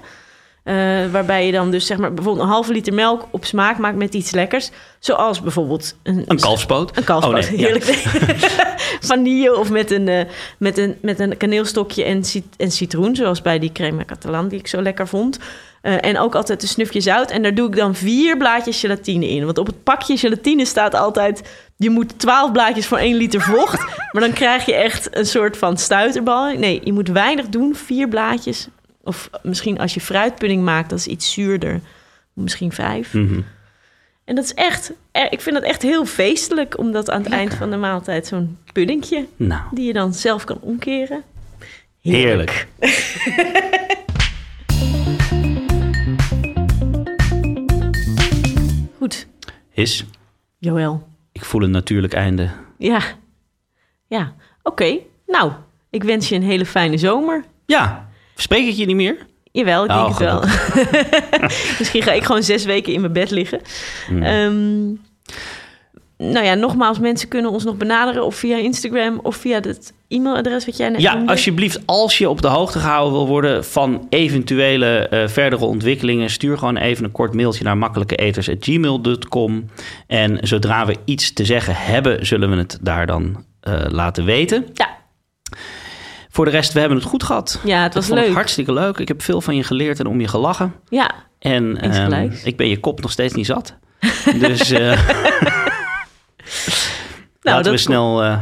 Eh, waarbij je dan dus zeg maar bijvoorbeeld een halve liter melk op smaak maakt met iets lekkers. Zoals bijvoorbeeld een, Een kalfspoot. Een kalfspoot, Oh, nee, ja. heerlijk. Vanille of met een, eh, met een, met een kaneelstokje en, cit- en citroen. Zoals bij die crème catalan die ik zo lekker vond. Eh, en ook altijd een snufje zout. En daar doe ik dan vier blaadjes gelatine in. Want op het pakje gelatine staat altijd... je moet 12 blaadjes voor 1 liter vocht. maar dan krijg je echt een soort van stuiterbal. Nee, je moet weinig doen. Vier blaadjes. Of misschien als je fruitpudding maakt, dat is iets zuurder. Misschien vijf. Mhm. En dat is echt, eh, ik vind dat echt heel feestelijk, omdat aan het eind van de maaltijd zo'n puddingje, Nou, die je dan zelf kan omkeren. heerlijk. Goed, Is, Joël. ik voel een natuurlijk einde. Ja, ja. Oké, nou, ik wens je een hele fijne zomer. Ja, spreek ik je niet meer? Jawel, ik Oh, denk het wel. Misschien ga ik gewoon zes weken in mijn bed liggen. Hmm. Ehm, nou ja, nogmaals, mensen kunnen ons nog benaderen of via Instagram of via het e-mailadres wat jij net Ja, noemde. alsjeblieft, als je op de hoogte gehouden wil worden van eventuele eh, verdere ontwikkelingen, stuur gewoon even een kort mailtje naar makkelijkeeters.gmail.com. En zodra we iets te zeggen hebben, zullen we het daar dan eh, laten weten. Ja. Voor de rest, we hebben het goed gehad. Ja, het was leuk. het hartstikke leuk. Ik heb veel van je geleerd en om je gelachen. Ja, En ehm, ik ben je kop nog steeds niet zat. dus eh, laten we snel eh,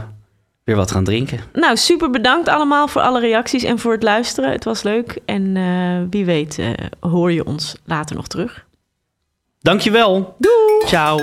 weer wat gaan drinken. Nou, super bedankt allemaal voor alle reacties en voor het luisteren. Het was leuk. En eh, wie weet hoor je ons later nog terug. Dankjewel. Doei. Ciao.